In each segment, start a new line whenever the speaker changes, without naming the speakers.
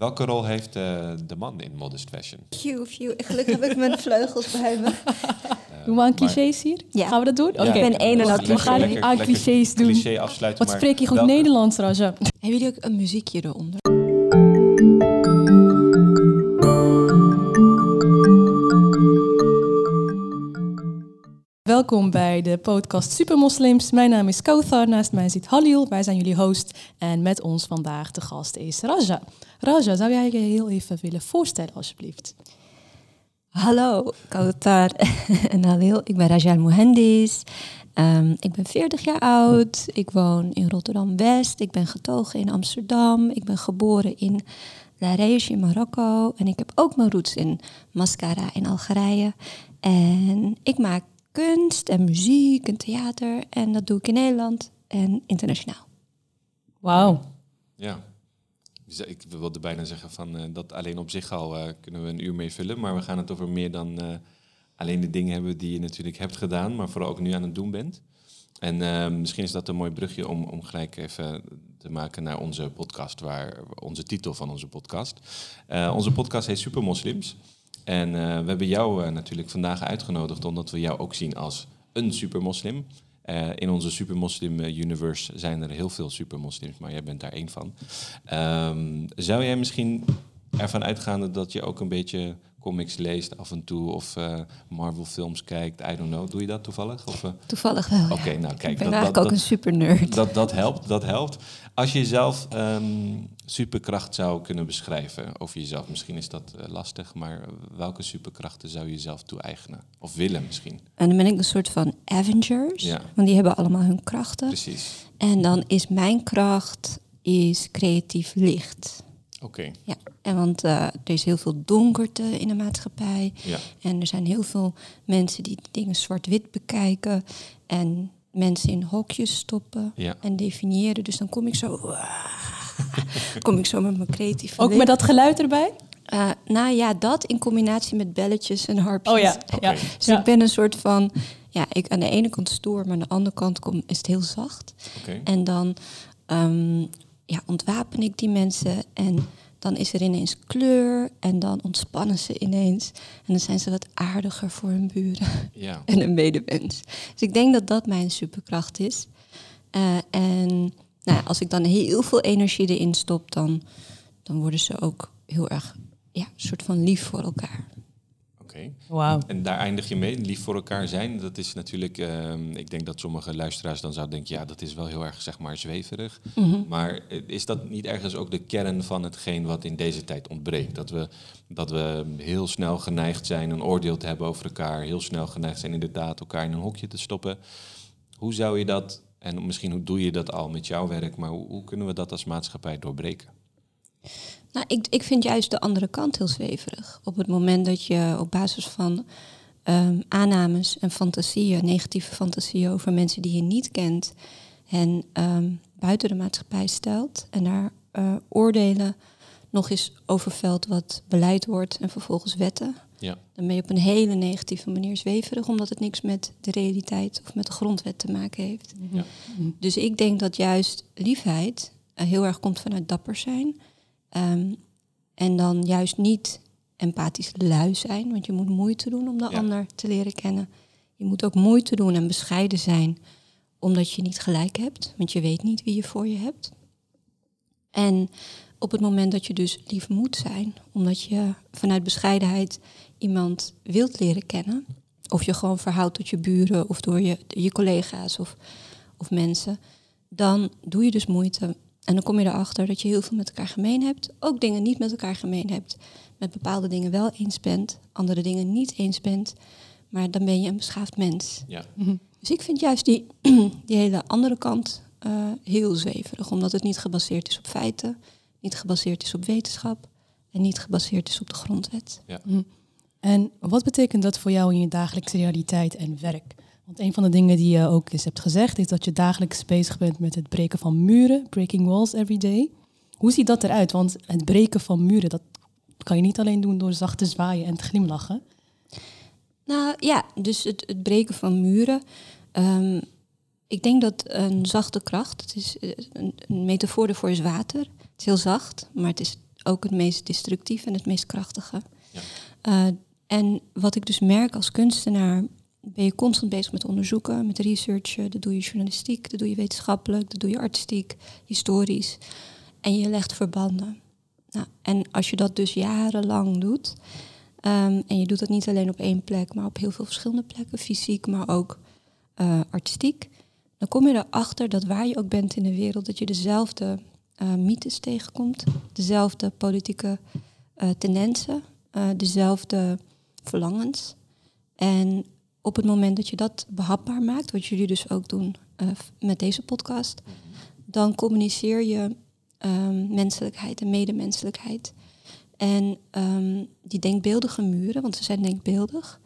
Welke rol heeft eh, de man in modest fashion?
Phew, phew. Gelukkig heb ik mijn vleugels bij me.
Doen we aan clichés hier?
Ja.
Gaan we dat doen?
Ja,
Oké.
Ik ben één en dat
We gaan aan clichés doen.
Cliché afsluiten.
Wat spreek je goed Nederlands, Raja?
Hebben jullie ook een muziekje eronder?
Welkom bij de podcast Supermoslims. Mijn naam is Kauthar, naast mij zit Halil. Wij zijn jullie host en met ons vandaag de gast is Raja. Raja, zou jij je heel even willen voorstellen alsjeblieft?
Hallo, Kautar en Halil. Ik ben Rajal Mohendis. Ehm, ik ben 40 jaar oud. Ik woon in Rotterdam-West. Ik ben getogen in Amsterdam. Ik ben geboren in La Rijsh in Marokko. En ik heb ook mijn roots in Mascara in Algerije. En ik maak kunst en muziek en theater. En dat doe ik in Nederland en internationaal.
Wauw.
Ja. Ik wilde bijna zeggen van eh, dat alleen op zich al eh, kunnen we een uur mee vullen. Maar we gaan het over meer dan eh, alleen de dingen hebben die je natuurlijk hebt gedaan, maar vooral ook nu aan het doen bent. En misschien is dat een mooi brugje om, om gelijk even te maken naar onze podcast, waar onze titel van onze podcast. Eh, onze podcast heet Supermoslims. En eh, we hebben jou eh, natuurlijk vandaag uitgenodigd omdat we jou ook zien als een supermoslim. Eh, in onze supermoslim universe zijn er heel veel supermoslims, maar jij bent daar één van. Ehm, zou jij misschien ervan uitgaande dat je ook een beetje comics leest af en toe of eh, Marvel films kijkt? I don't know. Doe je dat toevallig? Of, eh,
Toevallig wel. ja.
Oké, nou kijk.
ik ben
dat-
eigenlijk
dat-
ook een super nerd.
dat, dat helpt, dat helpt. Als je jezelf ehm, superkracht zou kunnen beschrijven over jezelf, misschien is dat eh, lastig, maar welke superkrachten zou je jezelf toe-eigenen? Of willen misschien?
En dan ben ik een soort van Avengers.
Ja.
Want die hebben allemaal hun krachten.
Precies.
En dan is mijn kracht is creatief licht.
Oké,
Ja. En want eh, er is heel veel donkerte in de maatschappij.
ja.
En er zijn heel veel mensen die dingen zwart-wit bekijken. En mensen in hokjes stoppen
Ja.
en definiëren. Dus dan kom ik zo... kom ik zo met mijn creatieve
Ook met dat geluid erbij?
Eh, nou ja, dat in combinatie met belletjes en harpjes.
Oh ja.
Dus
ja.
ik ben een soort van, ja, ik aan de ene kant stoer, maar aan de andere kant kom, is het heel zacht.
Oké.
En dan ehm, ja, ontwapen ik die mensen en dan is er ineens kleur en dan ontspannen ze ineens. En dan zijn ze wat aardiger voor hun buren
Ja.
en hun medemens. Dus ik denk dat dat mijn superkracht is. Eh, en nou, ja, als ik dan heel veel energie erin stop, dan, dan worden ze ook heel erg ja, een soort van lief voor elkaar.
Oké.
Wauw.
En daar eindig je mee, lief voor elkaar zijn. Dat is natuurlijk, ehm, ik denk dat sommige luisteraars dan zouden denken, ja, dat is wel heel erg, zeg maar, zweverig. Maar eh, is dat niet ergens ook de kern van hetgeen wat in deze tijd ontbreekt? Dat we, dat we heel snel geneigd zijn een oordeel te hebben over elkaar, heel snel geneigd zijn inderdaad elkaar in een hokje te stoppen. Hoe zou je dat, en misschien hoe doe je dat al met jouw werk, maar hoe, hoe kunnen we dat als maatschappij doorbreken?
Nou, ik, ik vind juist de andere kant heel zweverig. Op het moment dat je op basis van ehm, aannames en fantasieën, negatieve fantasieën over mensen die je niet kent, en ehm, buiten de maatschappij stelt en daar eh, oordelen nog eens overveld wat beleid wordt en vervolgens wetten,
Ja,
dan ben je op een hele negatieve manier zweverig, omdat het niks met de realiteit of met de grondwet te maken heeft.
ja.
Dus ik denk dat juist liefheid eh, heel erg komt vanuit dapper zijn. Ehm, en dan juist niet empathisch lui zijn, want je moet moeite doen om de
Ja.
ander te leren kennen. Je moet ook moeite doen en bescheiden zijn, omdat je niet gelijk hebt, want je weet niet wie je voor je hebt. En op het moment dat je dus lief moet zijn, omdat je vanuit bescheidenheid iemand wilt leren kennen, of je gewoon verhoudt tot je buren of door je, je collega's of, of mensen, dan doe je dus moeite. En dan kom je erachter dat je heel veel met elkaar gemeen hebt, ook dingen niet met elkaar gemeen hebt, met bepaalde dingen wel eens bent, andere dingen niet eens bent, maar dan ben je een beschaafd mens.
ja.
Dus ik vind juist die, die hele andere kant eh, heel zweverig, omdat het niet gebaseerd is op feiten, niet gebaseerd is op wetenschap en niet gebaseerd is op de grondwet.
En wat betekent dat voor jou in je dagelijkse realiteit en werk? Want een van de dingen die je ook eens hebt gezegd, is dat je dagelijks bezig bent met het breken van muren, breaking walls every day. Hoe ziet dat eruit? Want het breken van muren, dat kan je niet alleen doen door zacht te zwaaien en te glimlachen.
Nou ja, dus het, het breken van muren. Ehm, ik denk dat een zachte kracht, het is eh, een, een metafoor ervoor is water. Het is heel zacht, maar het is ook het meest destructief en het meest krachtige.
Ja.
Eh, en wat ik dus merk als kunstenaar, ben je constant bezig met onderzoeken, met researchen. Dat doe je journalistiek, dat doe je wetenschappelijk, dat doe je artistiek, historisch. En je legt verbanden. Nou, en als je dat dus jarenlang doet, ehm, en je doet dat niet alleen op één plek, maar op heel veel verschillende plekken, fysiek, maar ook eh, artistiek, dan kom je erachter dat waar je ook bent in de wereld, dat je dezelfde uh, mythes tegenkomt, dezelfde politieke uh, tendensen, dezelfde verlangens. En op het moment dat je dat behapbaar maakt, wat jullie dus ook doen met deze podcast, dan communiceer je um, menselijkheid en medemenselijkheid. En um, die denkbeeldige muren, want ze zijn denkbeeldig,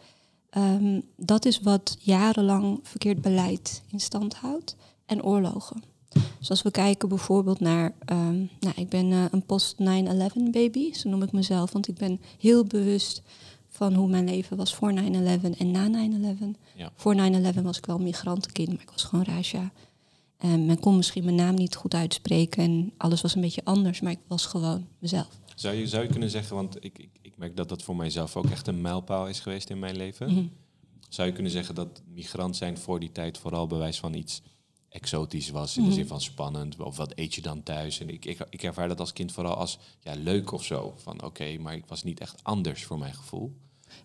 um, dat is wat jarenlang verkeerd beleid in stand houdt en oorlogen. Dus als we kijken bijvoorbeeld naar, nou, ik ben uh, een post-9-11 baby, zo noem ik mezelf, want ik ben heel bewust van hoe mijn leven was voor 9-11 en na 9-11. Ja. Voor 9-11 was ik wel migrantenkind, maar ik was gewoon Raja. En men kon misschien mijn naam niet goed uitspreken en alles was een beetje anders, maar ik was gewoon mezelf.
Zou je, zou je kunnen zeggen, want ik, ik, ik merk dat dat voor mijzelf ook echt een mijlpaal is geweest in mijn leven. Mhm. Zou je kunnen zeggen dat migrant zijn voor die tijd vooral bewijs van iets exotisch was, in de mhm. zin van spannend, of wat eet je dan thuis? En ik, ik, ik ervaar dat als kind vooral als ja, leuk of zo. Van oké, maar ik was niet echt anders voor mijn gevoel.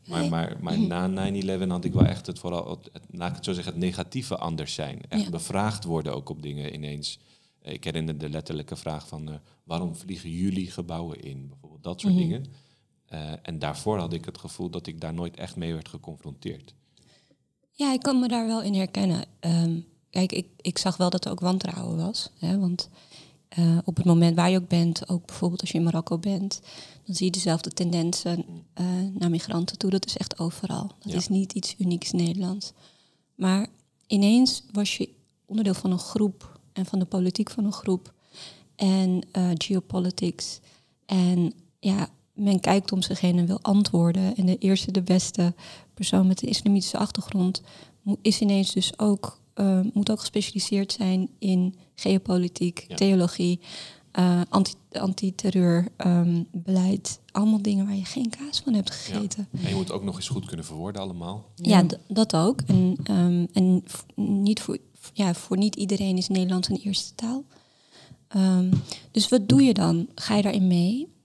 Maar, maar, maar na 9-11 had ik wel echt het vooral, het, laat ik het zo zeggen, het negatieve anders zijn. Echt bevraagd worden ook op dingen ineens. Ik herinner de letterlijke vraag van uh, waarom vliegen jullie gebouwen in? Bijvoorbeeld dat soort mhm. dingen. Uh, en daarvoor had ik het gevoel dat ik daar nooit echt mee werd geconfronteerd.
Ja, ik kan me daar wel in herkennen. Um, kijk, ik, ik zag wel dat er ook wantrouwen was. Hè, want uh, op het moment waar je ook bent, ook bijvoorbeeld als je in Marokko bent, dan zie je dezelfde tendensen uh, naar migranten toe. Dat is echt overal. Dat is niet iets unieks Nederlands. Maar ineens was je onderdeel van een groep en van de politiek van een groep en uh, geopolitics. En ja, men kijkt om zich heen en wil antwoorden. En de eerste, de beste persoon met een islamitische achtergrond is ineens dus ook, uh, moet ook gespecialiseerd zijn in geopolitiek, theologie, uh, anti, antiterreurbeleid. Um, allemaal dingen waar je geen kaas van hebt gegeten.
Ja. En je moet ook nog eens goed kunnen verwoorden allemaal.
Ja, dat ook. En, um, en niet voor, ja, voor niet iedereen is Nederlands een eerste taal. Um, dus wat doe je dan? Ga je daarin mee?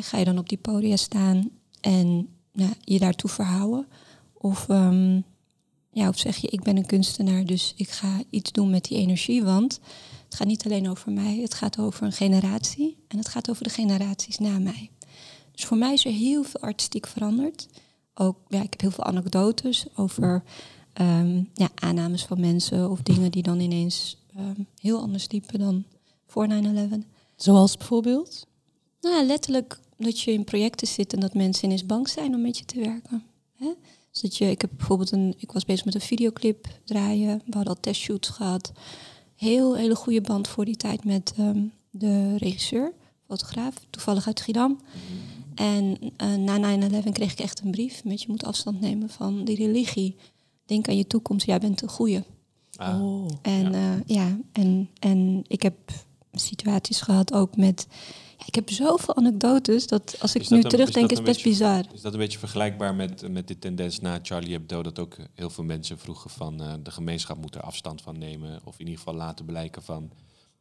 ga je dan op die podia staan en nou, je daartoe verhouden? Of, ja, of zeg je, ik ben een kunstenaar, dus ik ga iets doen met die energie, want het gaat niet alleen over mij, het gaat over een generatie en het gaat over de generaties na mij. Dus voor mij is er heel veel artistiek veranderd. Ook, ja, ik heb heel veel anekdotes over ehm, ja, aannames van mensen of dingen die dan ineens ehm, heel anders liepen dan voor 9-11.
Zoals bijvoorbeeld?
Nou, letterlijk dat je in projecten zit en dat mensen ineens bang zijn om met je te werken. Hè? Dus dat je, ik heb bijvoorbeeld een, ik was bezig met een videoclip draaien. We hadden al testshoots gehad heel hele goede band voor die tijd met ehm, de regisseur, fotograaf, toevallig uit Schiedam. En uh, na 9-11 kreeg ik echt een brief met je moet afstand nemen van die religie. Denk aan je toekomst, jij bent een goeie.
Ah, oh,
en ja. Uh, ja, en, en ik heb situaties gehad ook met ik heb zoveel anekdotes dat als ik nu terugdenk is, is best bizar.
Is dat een beetje vergelijkbaar met, met de tendens na Charlie Hebdo... dat ook heel veel mensen vroegen van uh, de gemeenschap moet er afstand van nemen... of in ieder geval laten blijken van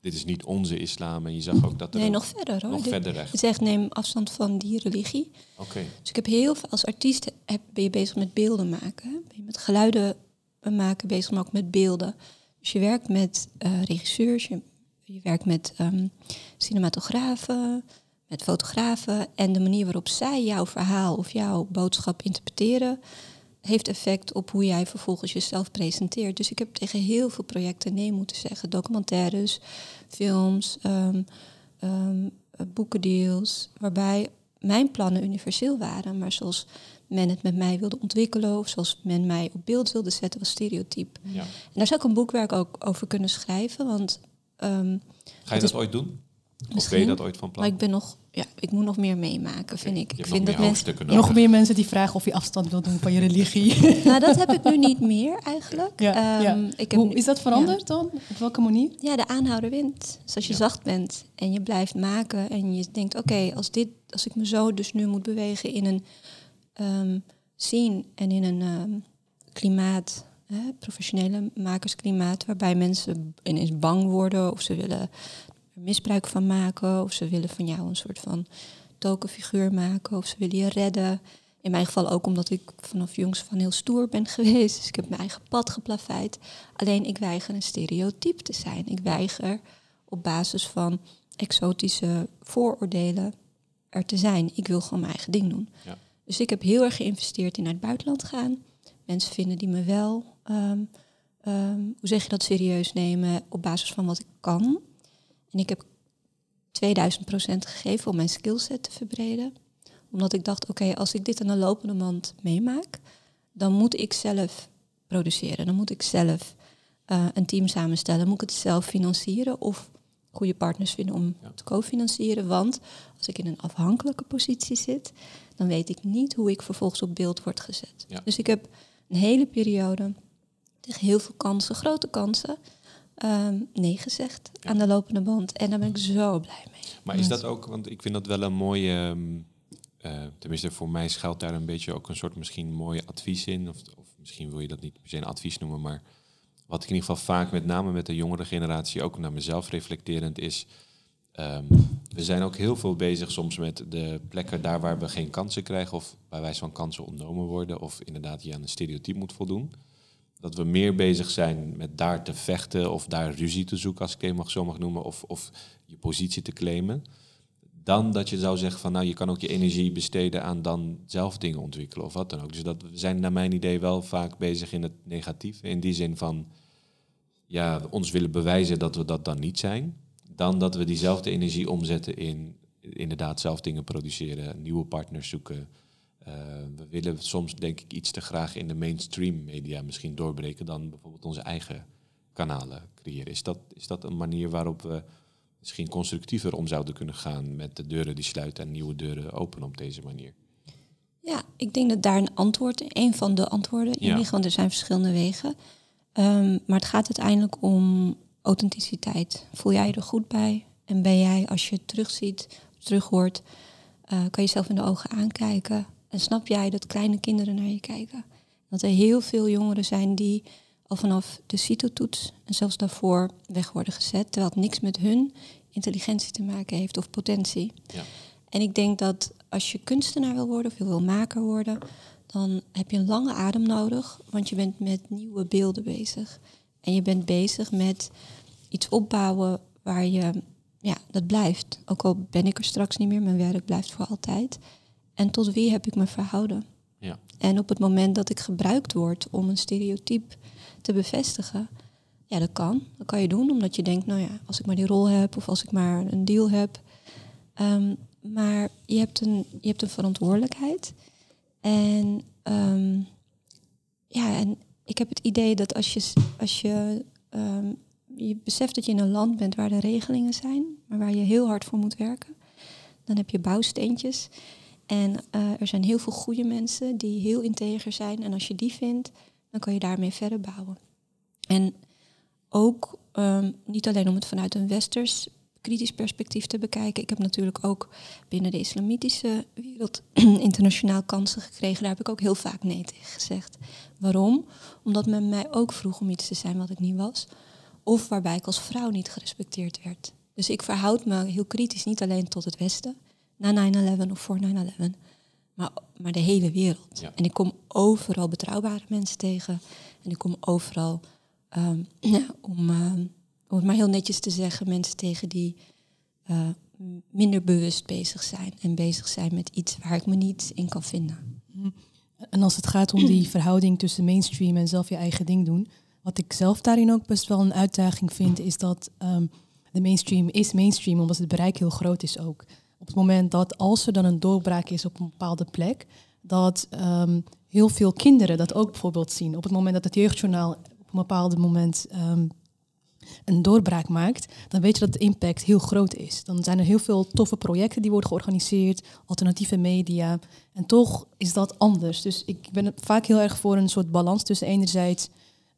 dit is niet onze islam. En je zag ook dat er
Nee, nog verder hoor.
Nog verder recht.
Het zegt neem afstand van die religie.
Oké.
Dus ik heb heel veel, als artiest heb, ben je bezig met beelden maken. Ben je met geluiden maken bezig, maar ook met beelden. Dus je werkt met uh, regisseurs, je je werkt met um, cinematografen, met fotografen. En de manier waarop zij jouw verhaal of jouw boodschap interpreteren, heeft effect op hoe jij vervolgens jezelf presenteert. Dus ik heb tegen heel veel projecten nee moeten zeggen. Documentaires, films, um, um, boekendeals, waarbij mijn plannen universeel waren, maar zoals men het met mij wilde ontwikkelen of zoals men mij op beeld wilde zetten, was stereotyp. Ja. En daar zou ik een boekwerk ook over kunnen schrijven, want
Um, Ga je dat ooit doen? Of ben je
Misschien.
dat ooit van plan?
Maar ik ben nog, ja, ik moet nog meer meemaken, vind ik.
Je
Ik
hebt
vind
nog
dat
meer
mensen.
Nog meer mensen die vragen of je afstand wil doen van je religie.
Nou, dat heb ik nu niet meer eigenlijk.
Ja, ja.
Ehm, Ik heb
Hoe
nu-
is dat veranderd dan? Op welke manier?
Ja, de aanhouder wint. Dus als je
Ja.
zacht bent en je blijft maken en je denkt, oké, als dit, als ik me zo dus nu moet bewegen in een ehm scene en in een ehm, klimaat, hè, professionele makersklimaat, waarbij mensen ineens bang worden of ze willen er misbruik van maken of ze willen van jou een soort van tokenfiguur maken of ze willen je redden. In mijn geval ook omdat ik vanaf jongs van heel stoer ben geweest. Dus ik heb mijn eigen pad geplaveid. Alleen ik weiger een stereotype te zijn. Ik weiger op basis van exotische vooroordelen er te zijn. Ik wil gewoon mijn eigen ding doen.
Ja.
Dus ik heb heel erg geïnvesteerd in naar het buitenland gaan. Mensen vinden die me wel, ehm, ehm, hoe zeg je dat, serieus nemen op basis van wat ik kan. En ik heb 2000 procent gegeven om mijn skillset te verbreden. Omdat ik dacht, oké, als ik dit aan de lopende mand meemaak, dan moet ik zelf produceren. Dan moet ik zelf eh, een team samenstellen. Moet ik het zelf financieren of goede partners vinden om
Ja.
te co-financieren. Want als ik in een afhankelijke positie zit, dan weet ik niet hoe ik vervolgens op beeld word gezet.
Ja.
Dus ik heb een hele periode tegen heel veel kansen, grote kansen, ehm, nee gezegd
Ja.
aan de lopende band. En daar ben ik zo blij mee.
Maar is dat ook, want ik vind dat wel een mooie, ehm, eh, tenminste voor mij schuilt daar een beetje ook een soort misschien mooi advies in. Of, of misschien wil je dat niet per se een advies noemen, maar wat ik in ieder geval vaak met name met de jongere generatie, ook naar mezelf reflecterend is, ehm, we zijn ook heel veel bezig soms met de plekken daar waar we geen kansen krijgen of bij wijze van kansen ontnomen worden of inderdaad je aan een stereotype moet voldoen. Dat we meer bezig zijn met daar te vechten of daar ruzie te zoeken, als ik het mag, zo mag noemen, of, of je positie te claimen. Dan dat je zou zeggen van nou, je kan ook je energie besteden aan dan zelf dingen ontwikkelen of wat dan ook. Dus dat we zijn naar mijn idee wel vaak bezig in het negatieve. In die zin van ja, ons willen bewijzen dat we dat dan niet zijn. Dan dat we diezelfde energie omzetten in inderdaad zelf dingen produceren, nieuwe partners zoeken. Eh, we willen soms denk ik iets te graag in de mainstream media misschien doorbreken dan bijvoorbeeld onze eigen kanalen creëren. Is dat, is dat een manier waarop we misschien constructiever om zouden kunnen gaan met de deuren die sluiten en nieuwe deuren openen op deze manier?
Ja, ik denk dat daar een antwoord, een van de antwoorden in
Ja.
ligt, want er zijn verschillende wegen. Ehm, maar het gaat uiteindelijk om authenticiteit. Voel jij je er goed bij? En ben jij, als je het terugziet, terughoort, eh, kan je jezelf in de ogen aankijken? En snap jij dat kleine kinderen naar je kijken? Dat er heel veel jongeren zijn die al vanaf de CITO-toets en zelfs daarvoor weg worden gezet, terwijl het niks met hun intelligentie te maken heeft of potentie.
Ja.
En ik denk dat als je kunstenaar wil worden of je wil maker worden, dan heb je een lange adem nodig, want je bent met nieuwe beelden bezig. En je bent bezig met iets opbouwen waar je, ja, dat blijft. Ook al ben ik er straks niet meer, mijn werk blijft voor altijd. En tot wie heb ik me verhouden?
Ja.
En op het moment dat ik gebruikt word om een stereotype te bevestigen, ja, dat kan. Dat kan je doen, omdat je denkt, nou ja, als ik maar die rol heb of als ik maar een deal heb. Ehm, maar je hebt, een, je hebt een verantwoordelijkheid. En ehm, ja, en ik heb het idee dat als je, als je, ehm, je beseft dat je in een land bent waar er regelingen zijn, maar waar je heel hard voor moet werken, dan heb je bouwsteentjes. En eh, er zijn heel veel goede mensen die heel integer zijn. En als je die vindt, dan kan je daarmee verder bouwen. En ook ehm, niet alleen om het vanuit een westers kritisch perspectief te bekijken. Ik heb natuurlijk ook binnen de islamitische wereld internationaal kansen gekregen. Daar heb ik ook heel vaak nee tegen gezegd. Waarom? Omdat men mij ook vroeg om iets te zijn wat ik niet was. Of waarbij ik als vrouw niet gerespecteerd werd. Dus ik verhoud me heel kritisch niet alleen tot het Westen, na 9-11 of voor 9-11, maar, maar de hele wereld.
Ja.
En ik kom overal betrouwbare mensen tegen. En ik kom overal, ehm, ja, om, ehm, om het maar heel netjes te zeggen, mensen tegen die eh, minder bewust bezig zijn. En bezig zijn met iets waar ik me niet in kan vinden.
En als het gaat om die verhouding tussen mainstream en zelf je eigen ding doen, wat ik zelf daarin ook best wel een uitdaging vind, is dat ehm, de mainstream is mainstream omdat het bereik heel groot is ook. Op het moment dat als er dan een doorbraak is op een bepaalde plek, dat ehm, heel veel kinderen dat ook bijvoorbeeld zien. Op het moment dat het jeugdjournaal op een bepaald moment ehm, een doorbraak maakt, dan weet je dat de impact heel groot is. Dan zijn er heel veel toffe projecten die worden georganiseerd, alternatieve media. En toch is dat anders. Dus ik ben vaak heel erg voor een soort balans tussen enerzijds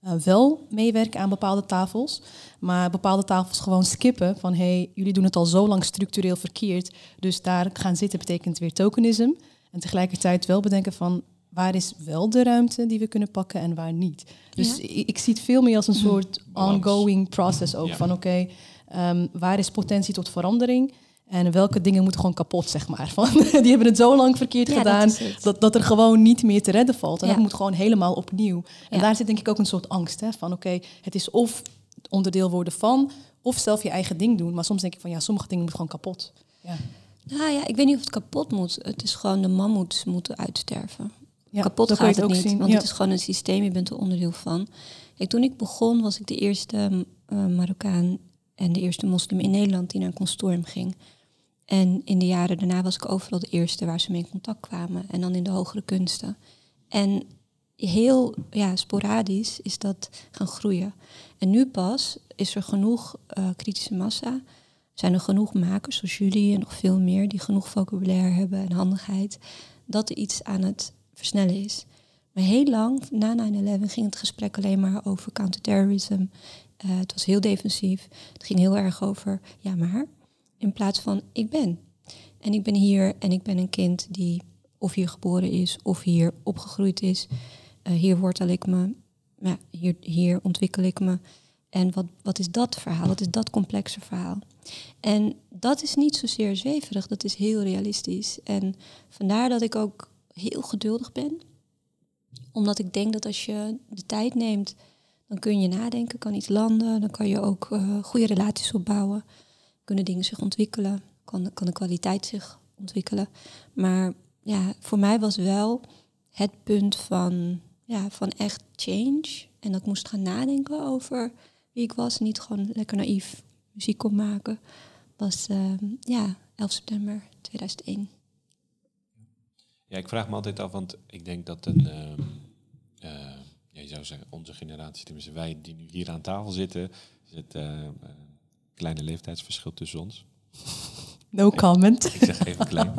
uh, wel meewerken aan bepaalde tafels, maar bepaalde tafels gewoon skippen van hey, jullie doen het al zo lang structureel verkeerd, dus daar gaan zitten betekent weer tokenism. En tegelijkertijd wel bedenken van waar is wel de ruimte die we kunnen pakken en waar niet. Dus ik, ik, zie het veel meer als een mhm. soort ongoing process ook. Van oké, ehm, waar is potentie tot verandering? En welke dingen moeten gewoon kapot, zeg maar. Van, die hebben het zo lang verkeerd gedaan dat, dat, er gewoon niet meer te redden valt. En dat moet gewoon helemaal opnieuw. En daar zit denk ik ook een soort angst. Hè, van oké, het is of onderdeel worden van, of zelf je eigen ding doen. Maar soms denk ik van ja, sommige dingen moeten gewoon kapot. Ja.
Nou ja, ik weet niet of het kapot moet. Het is gewoon de mammoets moeten uitsterven. Kapot gaat het, ook niet, zien. want het is gewoon een systeem, je bent er onderdeel van. Toen ik begon was ik de eerste uh, Marokkaan en de eerste moslim in Nederland die naar een consortium ging. En in de jaren daarna was ik overal de eerste waar ze mee in contact kwamen. En dan in de hogere kunsten. En heel ja, sporadisch is dat gaan groeien. En nu pas is er genoeg uh, kritische massa. Zijn er genoeg makers zoals jullie en nog veel meer die genoeg vocabulaire hebben en handigheid. Dat er iets aan het versnellen is. Maar heel lang, na 9-11, ging het gesprek alleen maar over counterterrorism. Uh, het was heel defensief. Het ging heel erg over, ja maar, in plaats van ik ben. En ik ben hier en ik ben een kind die of hier geboren is of hier opgegroeid is. Uh, hier wortel ik me, ja, hier, hier ontwikkel ik me. En wat, wat is dat verhaal? Wat is dat complexe verhaal? En dat is niet zozeer zweverig, dat is heel realistisch. En vandaar dat ik ook heel geduldig ben. Omdat ik denk dat als je de tijd neemt, dan kun je nadenken, kan iets landen, dan kan je ook uh, goede relaties opbouwen, kunnen dingen zich ontwikkelen, kan, kan de kwaliteit zich ontwikkelen. Maar ja, voor mij was wel het punt van, ja, van echt change. En dat ik moest gaan nadenken over wie ik was. Niet gewoon lekker naïef muziek kon maken. Was uh, ja, 11 september 2001.
Ja, ik vraag me altijd af, want ik denk dat een, uh, ja, je zou zeggen, onze generatie, tenminste wij die nu hier aan tafel zitten, is het uh, kleine leeftijdsverschil tussen ons.
No comment.
Ik zeg even klein.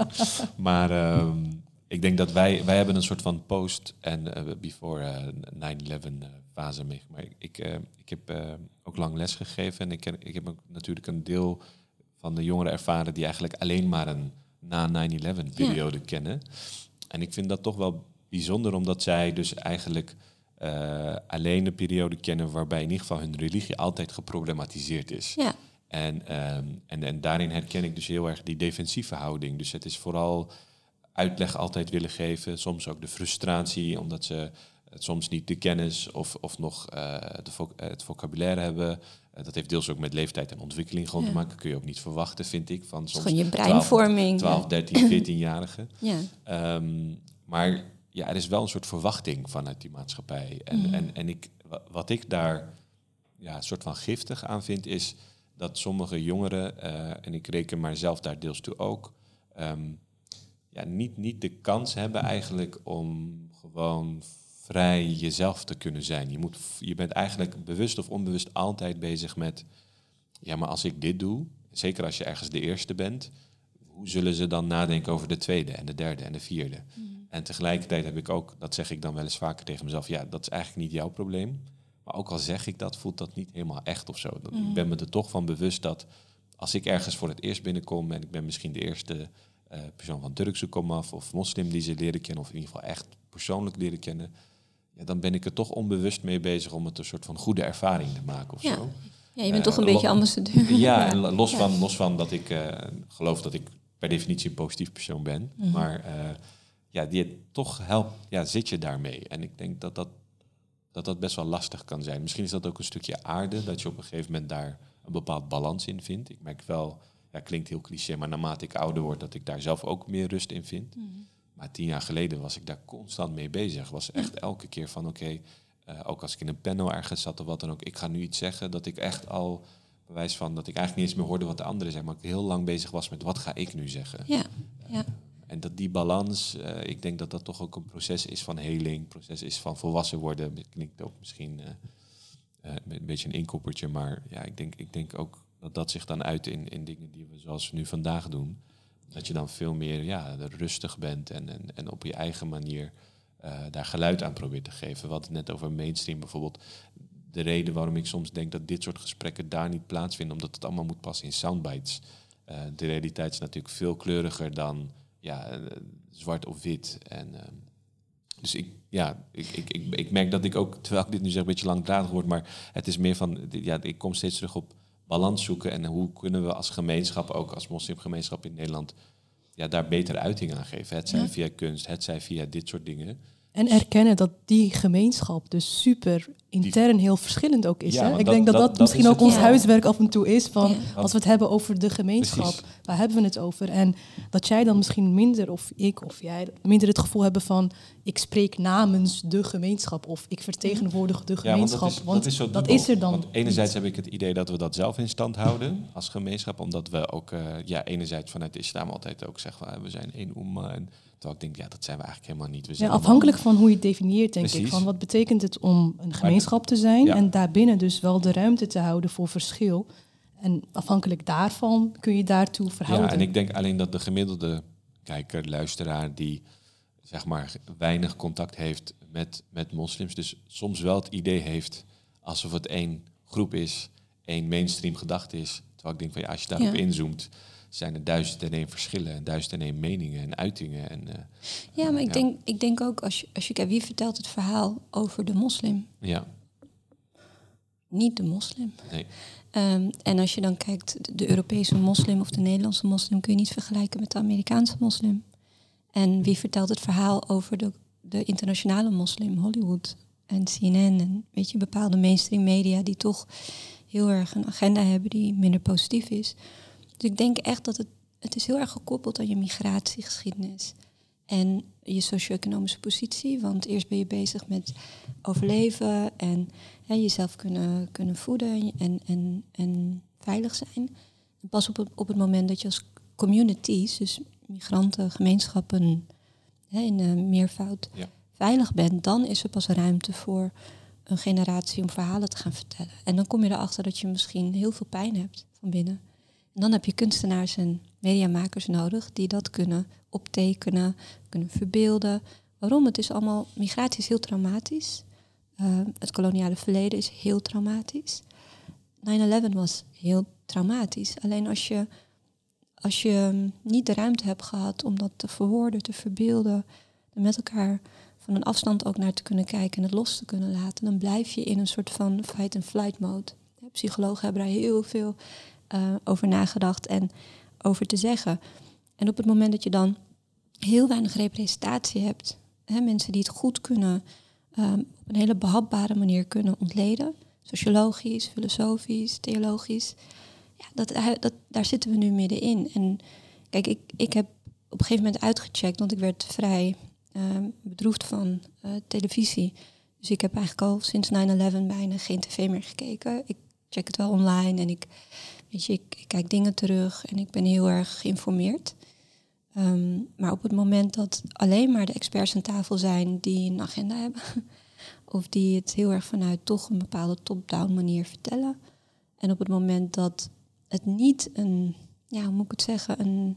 maar ehm, ik denk dat wij, wij hebben een soort van post- en before 9-11 fase meegemaakt. Ik, ik, ik heb ook lang les gegeven en ik, ken, ik heb ook natuurlijk een deel van de jongeren ervaren die eigenlijk alleen maar een na 9-11 periode kennen. En ik vind dat toch wel bijzonder, omdat zij dus eigenlijk alleen de periode kennen waarbij in ieder geval hun religie altijd geproblematiseerd is.
Ja.
En, ehm, en, en daarin herken ik dus heel erg die defensieve houding. Dus het is vooral uitleg altijd willen geven, soms ook de frustratie, omdat ze soms niet de kennis of, of nog uh, de het vocabulaire hebben. Uh, dat heeft deels ook met leeftijd en ontwikkeling gewoon te maken. Kun je ook niet verwachten, vind ik. Van
soms je breinvorming.
12, 13, 14-jarigen.
ja.
Um, maar ja, er is wel een soort verwachting vanuit die maatschappij. En, mm. en, en ik, wat ik daar ja, soort van giftig aan vind, is dat sommige jongeren, uh, en ik reken mijzelf daar deels toe ook, um, ja, niet, niet de kans hebben eigenlijk om gewoon vrij jezelf te kunnen zijn. Je, moet, je bent eigenlijk bewust of onbewust altijd bezig met, ja, maar als ik dit doe, zeker als je ergens de eerste bent, hoe zullen ze dan nadenken over de tweede en de derde en de vierde? Mm. En tegelijkertijd heb ik ook, dat zeg ik dan wel eens vaker tegen mezelf, ja, dat is eigenlijk niet jouw probleem. Maar ook al zeg ik dat, voelt dat niet helemaal echt of zo. Ik mm. ben me er toch van bewust dat als ik ergens voor het eerst binnenkom en ik ben misschien de eerste uh, persoon van Turkse komaf of moslim die ze leren kennen, of in ieder geval echt persoonlijk leren kennen, ja, dan ben ik er toch onbewust mee bezig om het een soort van goede ervaring te maken of
ja.
zo.
Ja, je bent toch een uh, beetje ambassadeur.
Ja, en los, Van, los van dat ik uh, geloof dat ik per definitie een positief persoon ben. Mm -hmm. Maar ja, die, toch helpt, ja, zit je daarmee. En ik denk dat dat, dat dat best wel lastig kan zijn. Misschien is dat ook een stukje aarde, dat je op een gegeven moment daar een bepaald balans in vindt. Ik merk wel, ja, klinkt heel cliché, maar naarmate ik ouder word, dat ik daar zelf ook meer rust in vind. Mm -hmm. Maar tien jaar geleden was ik daar constant mee bezig. Was echt elke keer van oké, okay, uh, ook als ik in een panel ergens zat of wat dan ook, ik ga nu iets zeggen dat ik echt al bewijs van dat ik eigenlijk niet eens meer hoorde wat de anderen zeggen, maar ik heel lang bezig was met wat ga ik nu zeggen.
Ja, ja.
En dat die balans, uh, ik denk dat dat toch ook een proces is van heling, proces is van volwassen worden. Klinkt ook misschien uh, eh, een beetje een inkoppertje, maar ja, ik denk, ik denk ook dat dat zich dan uit in, in dingen die we zoals we nu vandaag doen. Dat je dan veel meer ja, rustig bent en, en, en op je eigen manier daar geluid aan probeert te geven. Het net over mainstream bijvoorbeeld. De reden waarom ik soms denk dat dit soort gesprekken daar niet plaatsvinden, omdat het allemaal moet passen in soundbites. De realiteit is natuurlijk veel kleuriger dan ja, uh, zwart of wit. En, uh, dus ik, ja, ik, ik, ik, ik, merk dat ik ook, terwijl ik dit nu zeg, een beetje langdradig word, maar het is meer van, ja, ik kom steeds terug op balans zoeken en hoe kunnen we als gemeenschap, ook als moslimgemeenschap in Nederland, ja, daar beter uiting aan geven. Het zij ja. via kunst, het zij via dit soort dingen.
En erkennen dat die gemeenschap dus super intern heel verschillend ook is. Ja, hè? Ik dat, denk dat dat, dat misschien ook ons ja. huiswerk af en toe is. Van als we het hebben over de gemeenschap, Precies. waar hebben we het over? En dat jij dan misschien minder, of ik of jij, minder het gevoel hebben van ik spreek namens de gemeenschap of ik vertegenwoordig de gemeenschap.
want dat is,
want
dat is, zo
dat is er dan.
Want enerzijds heb ik het idee dat we dat zelf in stand houden als gemeenschap, omdat we ook, uh, ja, enerzijds vanuit de islam altijd ook zeggen, we zijn één umma en Terwijl ik denk, ja, dat zijn we eigenlijk helemaal niet. We zijn
ja, afhankelijk van hoe je het definieert, denk Precies. ik. Van wat betekent het om een gemeenschap te zijn ja. en daarbinnen dus wel de ruimte te houden voor verschil. En afhankelijk daarvan kun je daartoe verhouden.
Ja, en ik denk alleen dat de gemiddelde kijker, luisteraar, die zeg maar weinig contact heeft met, met moslims, dus soms wel het idee heeft alsof het één groep is, één mainstream gedachte is. Terwijl ik denk van ja, als je daarop ja. inzoomt, zijn er duizend en één verschillen en duizend en één meningen en uitingen. En, uh,
ja, maar ik, ja. Denk, ik denk ook, als je, als je kijkt, wie vertelt het verhaal over de moslim?
Ja.
Niet de moslim.
Nee.
Um, en als je dan kijkt, de Europese moslim of de Nederlandse moslim kun je niet vergelijken met de Amerikaanse moslim. En wie vertelt het verhaal over de, de internationale moslim, Hollywood en CNN en weet je, bepaalde mainstream media die toch heel erg een agenda hebben die minder positief is. Dus ik denk echt dat het, het is heel erg gekoppeld aan je migratiegeschiedenis en je socio-economische positie. Want eerst ben je bezig met overleven en hè, jezelf kunnen, kunnen voeden en, en, en veilig zijn. En pas op het, op het moment dat je als communities, dus migranten, gemeenschappen hè, in uh, meervoud,
ja.
veilig bent, dan is er pas ruimte voor een generatie om verhalen te gaan vertellen. En dan kom je erachter dat je misschien heel veel pijn hebt van binnen. Dan heb je kunstenaars en mediamakers nodig die dat kunnen optekenen, kunnen verbeelden. Waarom? Het is allemaal, migratie is heel traumatisch. Uh, het koloniale verleden is heel traumatisch. 9-11 was heel traumatisch. Alleen als je, als je niet de ruimte hebt gehad om dat te verwoorden, te verbeelden, en met elkaar van een afstand ook naar te kunnen kijken en het los te kunnen laten, dan blijf je in een soort van fight-and-flight mode. Psychologen hebben daar heel veel uh, over nagedacht en over te zeggen. En op het moment dat je dan heel weinig representatie hebt, hè, mensen die het goed kunnen, um, op een hele behapbare manier kunnen ontleden, sociologisch, filosofisch, theologisch, ja, dat, dat, daar zitten we nu middenin. En kijk, ik, ik heb op een gegeven moment uitgecheckt, want ik werd vrij uh, bedroefd van uh, televisie. Dus ik heb eigenlijk al sinds 9-11 bijna geen tv meer gekeken. Ik check het wel online en ik Weet je, ik, kijk dingen terug en ik ben heel erg geïnformeerd. Um, maar op het moment dat alleen maar de experts aan tafel zijn die een agenda hebben, of die het heel erg vanuit toch een bepaalde top-down manier vertellen, en op het moment dat het niet een, ja, hoe moet ik het zeggen, een,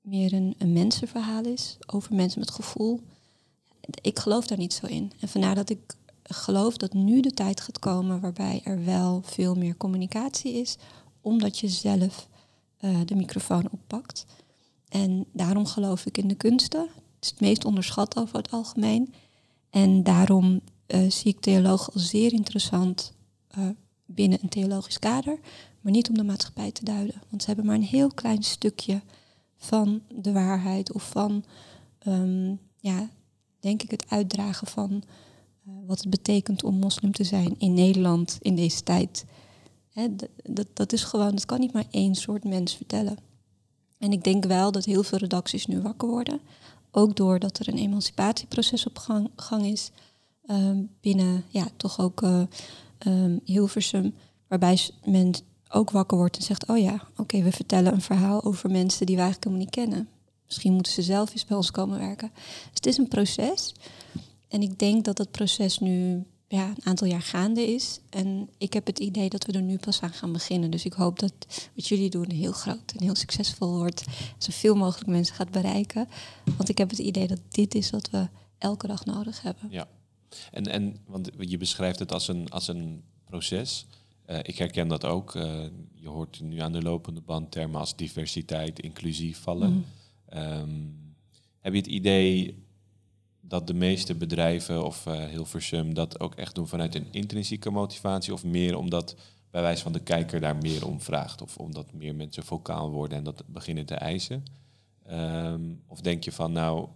meer een, een mensenverhaal is over mensen met gevoel, ik geloof daar niet zo in. En vandaar dat ik geloof dat nu de tijd gaat komen waarbij er wel veel meer communicatie is omdat je zelf uh, de microfoon oppakt. En daarom geloof ik in de kunsten. Het is het meest onderschat over het algemeen. En daarom uh, zie ik theoloog als zeer interessant uh, binnen een theologisch kader, maar niet om de maatschappij te duiden. Want ze hebben maar een heel klein stukje van de waarheid of van, um, ja, denk ik, het uitdragen van wat het betekent om moslim te zijn in Nederland in deze tijd. Dat, dat is gewoon, dat kan niet maar één soort mens vertellen. En ik denk wel dat heel veel redacties nu wakker worden. Ook doordat er een emancipatieproces op gang, gang is. Um, binnen, ja, toch ook uh, um, Hilversum. Waarbij men ook wakker wordt en zegt: Oh ja, oké, we vertellen een verhaal over mensen die we eigenlijk helemaal niet kennen. Misschien moeten ze zelf eens bij ons komen werken. Dus het is een proces. En ik denk dat dat proces nu ja, een aantal jaar gaande is. En ik heb het idee dat we er nu pas aan gaan beginnen. Dus ik hoop dat wat jullie doen heel groot en heel succesvol wordt. Zoveel mogelijk mensen gaat bereiken. Want ik heb het idee dat dit is wat we elke dag nodig hebben.
Ja, en, en want je beschrijft het als een, als een proces. Uh, ik herken dat ook. Uh, je hoort nu aan de lopende band termen als diversiteit, inclusief vallen. Mm. Um, heb je het idee dat de meeste bedrijven of uh, Hilversum dat ook echt doen vanuit een intrinsieke motivatie of meer omdat bij wijze van de kijker daar meer om vraagt of omdat meer mensen vocaal worden en dat beginnen te eisen? Um, of denk je van nou,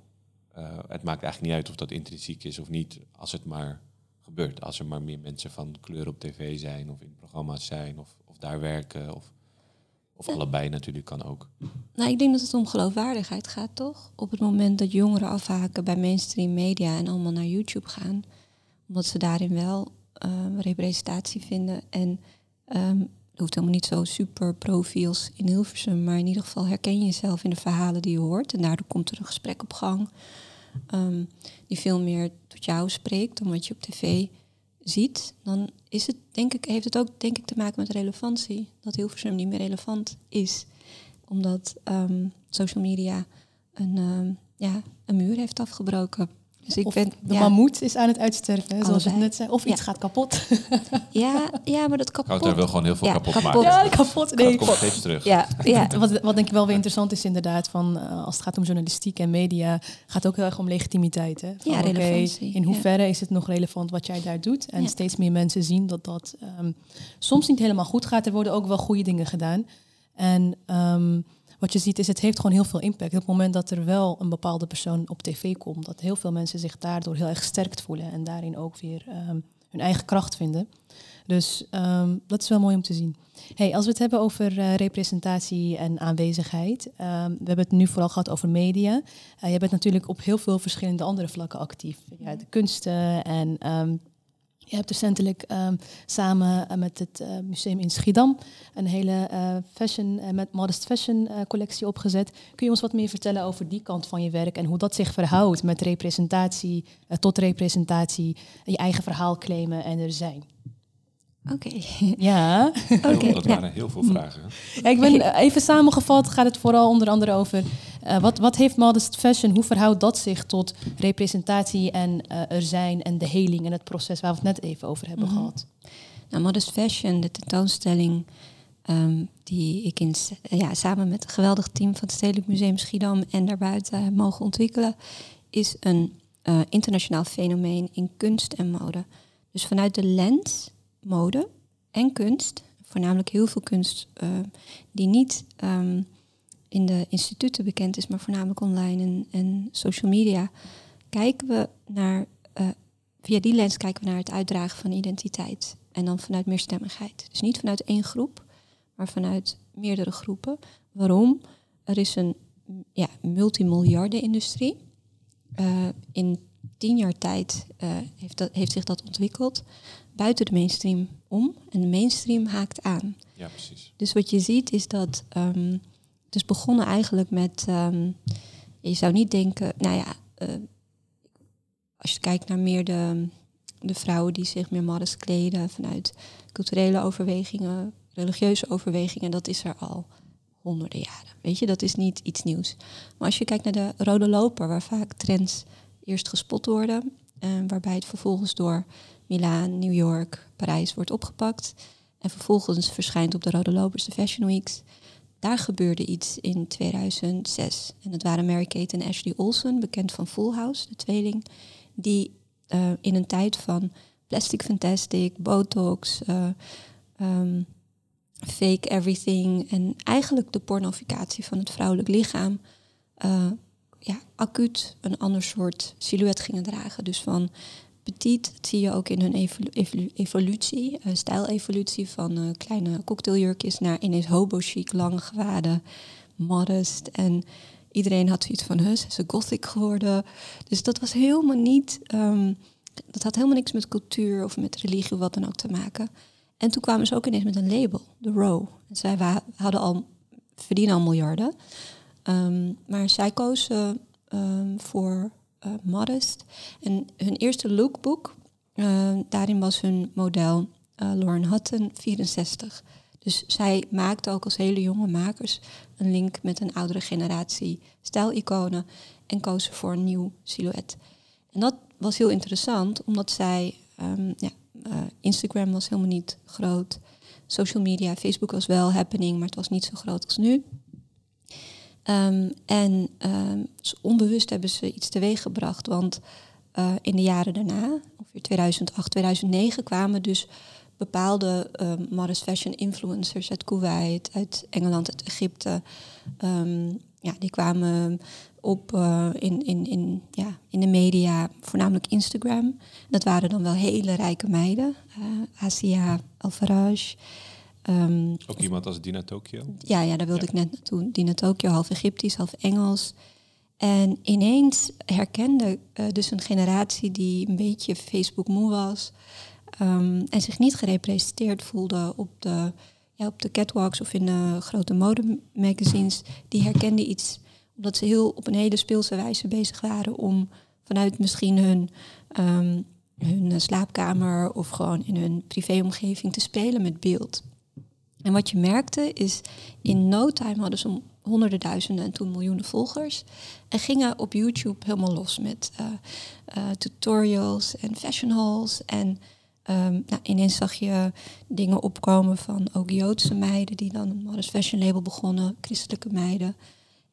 uh, het maakt eigenlijk niet uit of dat intrinsiek is of niet, als het maar gebeurt, als er maar meer mensen van kleur op tv zijn of in programma's zijn of, of daar werken of of allebei natuurlijk kan ook.
Nou, ik denk dat het om geloofwaardigheid gaat, toch? Op het moment dat jongeren afhaken bij mainstream media en allemaal naar YouTube gaan, omdat ze daarin wel um, representatie vinden. En um, het hoeft helemaal niet zo super profiels in Hilversum, maar in ieder geval herken je jezelf in de verhalen die je hoort. En daardoor komt er een gesprek op gang um, die veel meer tot jou spreekt dan wat je op tv ziet, dan is het, denk ik, heeft het ook denk ik, te maken met relevantie. Dat Hilversum niet meer relevant is. Omdat um, social media een, um, ja, een muur heeft afgebroken.
Dus ik ben, de ja. mammoet is aan het uitsterven, zoals je net zei. Of iets gaat kapot.
Ja, ja, maar dat kapot...
Er wel gewoon heel veel
ja,
kapot,
kapot
maken.
Ja, kapot. Nee,
komt steeds terug.
Ja, ja.
Wat, wat denk ik wel weer interessant is inderdaad, van, uh, als het gaat om journalistiek en media, gaat ook heel erg om legitimiteit. Hè? Van,
ja, relevantie.
Okay, in hoeverre
ja.
is het nog relevant wat jij daar doet? En ja. steeds meer mensen zien dat dat um, soms niet helemaal goed gaat. Er worden ook wel goede dingen gedaan. En... Um, wat je ziet is, het heeft gewoon heel veel impact. Op het moment dat er wel een bepaalde persoon op tv komt, dat heel veel mensen zich daardoor heel erg gesterkt voelen en daarin ook weer um, hun eigen kracht vinden. Dus um, dat is wel mooi om te zien. Hey, als we het hebben over uh, representatie en aanwezigheid, um, we hebben het nu vooral gehad over media. Uh, je bent natuurlijk op heel veel verschillende andere vlakken actief. Ja, de kunsten en je hebt recentelijk um, samen uh, met het uh, museum in Schiedam een hele uh, fashion, met modest fashion collectie opgezet. Kun je ons wat meer vertellen over die kant van je werk en hoe dat zich verhoudt met representatie, tot representatie, je eigen verhaal claimen en er zijn?
Oké.
Okay. Ja.
Okay, dat waren ja. heel veel vragen.
Ja, ik ben even samengevat, gaat het vooral onder andere over uh, wat, wat heeft modest fashion, hoe verhoudt dat zich tot representatie en uh, er zijn en de heling en het proces waar we het net even over hebben mm -hmm. gehad?
Nou, modest fashion, de tentoonstelling um, die ik in, ja, samen met een geweldig team van het Stedelijk Museum Schiedam en daarbuiten mogen ontwikkelen, is een uh, internationaal fenomeen in kunst en mode. Dus vanuit de lens mode en kunst, voornamelijk heel veel kunst uh, die niet um, in de instituten bekend is, maar voornamelijk online en, en social media, kijken we naar, uh, via die lens kijken we naar het uitdragen van identiteit. En dan vanuit meerstemmigheid. Dus niet vanuit één groep, maar vanuit meerdere groepen. Waarom? Er is een ja, multimiljarden-industrie. Uh, in tien jaar tijd heeft, dat, heeft zich dat ontwikkeld buiten de mainstream om en de mainstream haakt aan.
Ja, precies.
Dus wat je ziet is dat um, het is begonnen eigenlijk met, um, je zou niet denken, nou ja, uh, als je kijkt naar meer de, de vrouwen die zich meer modest kleden vanuit culturele overwegingen, religieuze overwegingen, dat is er al honderden jaren. Weet je, dat is niet iets nieuws. Maar als je kijkt naar de rode loper, waar vaak trends eerst gespot worden, waarbij het vervolgens door Milaan, New York, Parijs wordt opgepakt. En vervolgens verschijnt op de Rode Lopers de Fashion Weeks. Daar gebeurde iets in 2006. En dat waren Mary-Kate en Ashley Olsen, bekend van Full House, de tweeling. Die uh, in een tijd van plastic fantastic, botox, uh, um, fake everything... en eigenlijk de pornificatie van het vrouwelijk lichaam... Uh, ja, acuut een ander soort silhouet gingen dragen. Dus van petit. Dat zie je ook in hun evolu evolu evolutie, uh, stijlevolutie van uh, kleine cocktailjurkjes naar ineens hobo-chic, lange gewaden, modest. En iedereen had zoiets van, huh, ze gothic geworden. Dus dat was helemaal niet, um, dat had helemaal niks met cultuur of met religie of wat dan ook te maken. En toen kwamen ze ook ineens met een label, de Row. En zij hadden al, verdienen al miljarden. Um, maar zij kozen um, voor uh, modest. En hun eerste lookbook eh, daarin was hun model uh, Lauren Hutton 64. Dus zij maakte ook als hele jonge makers een link met een oudere generatie stijliconen en koos voor een nieuw silhouet. En dat was heel interessant, omdat zij, ehm, ja, Instagram was helemaal niet groot, social media, Facebook was wel happening, maar het was niet zo groot als nu. Um, en um, onbewust hebben ze iets teweeg gebracht, want uh, in de jaren daarna, ongeveer 2008, 2009, kwamen dus bepaalde um, modest fashion influencers uit Kuwait, uit Engeland, uit Egypte. Ja, die kwamen op uh, in, in, in, ja, in de media, voornamelijk Instagram. Dat waren dan wel hele rijke meiden. Uh, Asia Alfaraj.
Um, Ook iemand als Dina Tokyo?
Ja, ja daar wilde ja. ik net naartoe. Dina Tokyo, half Egyptisch, half Engels. En ineens herkende uh, dus een generatie die een beetje Facebook moe was. Um, en zich niet gerepresenteerd voelde op de, ja, op de catwalks of in de grote modemagazines. Die herkende iets omdat ze heel op een hele speelse wijze bezig waren om vanuit misschien hun, um, hun slaapkamer of gewoon in hun privéomgeving te spelen met beeld. En wat je merkte is, in no time hadden ze honderden duizenden en toen miljoenen volgers. En gingen op YouTube helemaal los met uh, uh, tutorials en fashion hauls. En um, nou, ineens zag je dingen opkomen van ook Joodse meiden die dan een fashion label begonnen, christelijke meiden.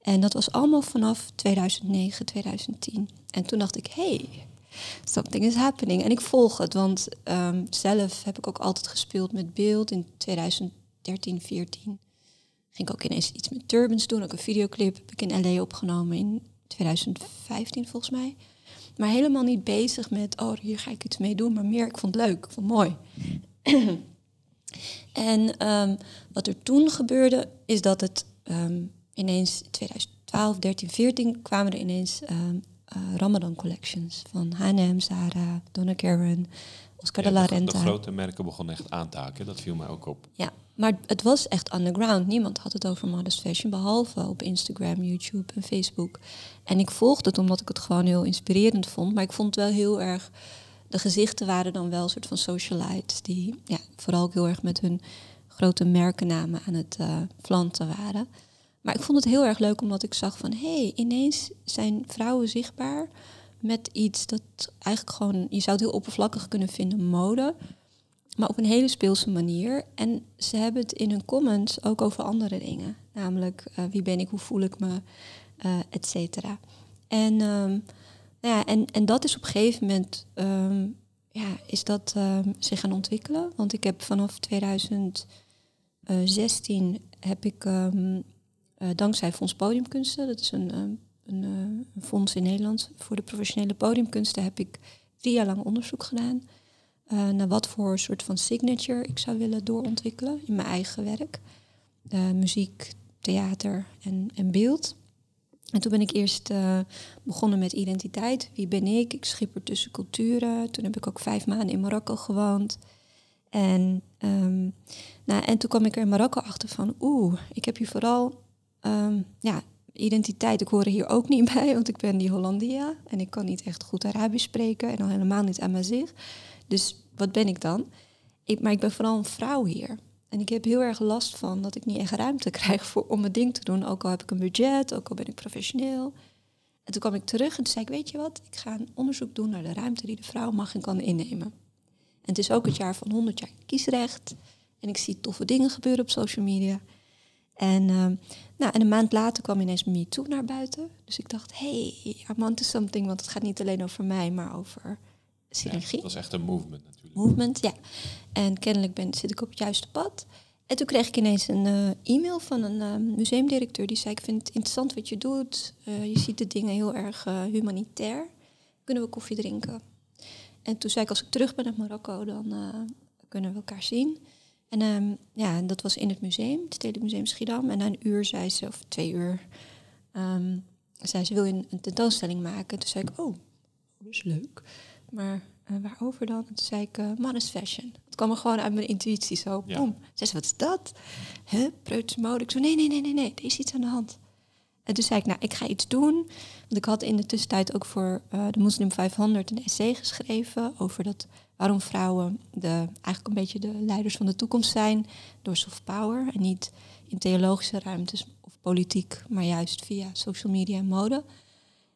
En dat was allemaal vanaf 2009, 2010. En toen dacht ik, hey, something is happening. En ik volg het, want um, zelf heb ik ook altijd gespeeld met beeld. In 2013, 14 ging ik ook ineens iets met turbans doen. Ook een videoclip heb ik in LA opgenomen in 2015 volgens mij. Maar helemaal niet bezig met, oh, hier ga ik iets mee doen. Maar meer, ik vond het leuk, ik vond het mooi. en um, wat er toen gebeurde, is dat het um, ineens 2012, 13, 14 kwamen er ineens um, uh, Ramadan collections van H&M, Zara, Donna Karan, Oscar
ja,
de la Renta.
de grote merken begonnen echt aan te haken, dat viel mij ook op.
Ja, maar het was echt underground. Niemand had het over modest fashion, behalve op Instagram, YouTube en Facebook. En ik volgde het omdat ik het gewoon heel inspirerend vond. Maar ik vond het wel heel erg... De gezichten waren dan wel een soort van socialites... die ja, vooral ook heel erg met hun grote merkennamen aan het uh, flanten waren. Maar ik vond het heel erg leuk omdat ik zag van... hé, hey, ineens zijn vrouwen zichtbaar met iets dat eigenlijk gewoon... je zou het heel oppervlakkig kunnen vinden, mode... maar op een hele speelse manier. En ze hebben het in hun comments ook over andere dingen. Namelijk, uh, wie ben ik, hoe voel ik me, uh, et cetera. En, um, nou ja, en, en dat is op een gegeven moment... Um, ja, is dat um, zich gaan ontwikkelen. Want ik heb vanaf 2016 heb ik... Uh, dankzij Fonds Podiumkunsten, dat is een, een, een, fonds in Nederland voor de professionele podiumkunsten, heb ik drie jaar lang onderzoek gedaan uh, naar wat voor soort van signature ik zou willen doorontwikkelen in mijn eigen werk. Uh, muziek, theater en, en beeld. En toen ben ik eerst uh, begonnen met identiteit. Wie ben ik? Ik schipper tussen culturen. Toen heb ik ook vijf maanden in Marokko gewoond. En, um, nou, en toen kwam ik er in Marokko achter van... oeh, ik heb hier vooral um, ja, identiteit, ik hoor er hier ook niet bij, want ik ben die Hollandia en ik kan niet echt goed Arabisch spreken en al helemaal niet aan zich. Dus wat ben ik dan? Ik, maar ik ben vooral een vrouw hier. En ik heb heel erg last van dat ik niet echt ruimte krijg voor, om mijn ding te doen. Ook al heb ik een budget, ook al ben ik professioneel. En toen kwam ik terug en toen zei ik, weet je wat, ik ga een onderzoek doen naar de ruimte die de vrouw mag en kan innemen. En het is ook het jaar van 100 jaar kiesrecht. En ik zie toffe dingen gebeuren op social media. En, uh, nou, en een maand later kwam ineens Me Too naar buiten. Dus ik dacht, hey, I'm onto something. Want het gaat niet alleen over mij, maar over synergie.
Ja, dat was echt een movement natuurlijk.
Movement, ja. En kennelijk ben, zit ik op het juiste pad. En toen kreeg ik ineens een uh, e-mail van een uh, museumdirecteur. Die zei, ik vind het interessant wat je doet. Uh, je ziet de dingen heel erg humanitair. Kunnen we koffie drinken? En toen zei ik, als ik terug ben uit Marokko, dan kunnen we elkaar zien. En um, ja, dat was in het museum, het Stedelijk Museum Schiedam. En na een uur zei ze, of twee uur, um, zei ze, wil je een, tentoonstelling maken? Toen zei ik, oh, dat is leuk. Maar waarover dan? Toen zei ik, uh, fashion. Het kwam er gewoon uit mijn intuïtie zo, ja. boom. Zei ze, wat is dat? Huh, preuts mode? Ik zo, nee, nee, nee, nee, nee, er is iets aan de hand. En toen zei ik, nou, ik ga iets doen. Want ik had in de tussentijd ook voor uh, de Muslim 500 een essay geschreven over dat, waarom vrouwen de, eigenlijk een beetje de leiders van de toekomst zijn door soft power. En niet in theologische ruimtes of politiek, maar juist via social media en mode.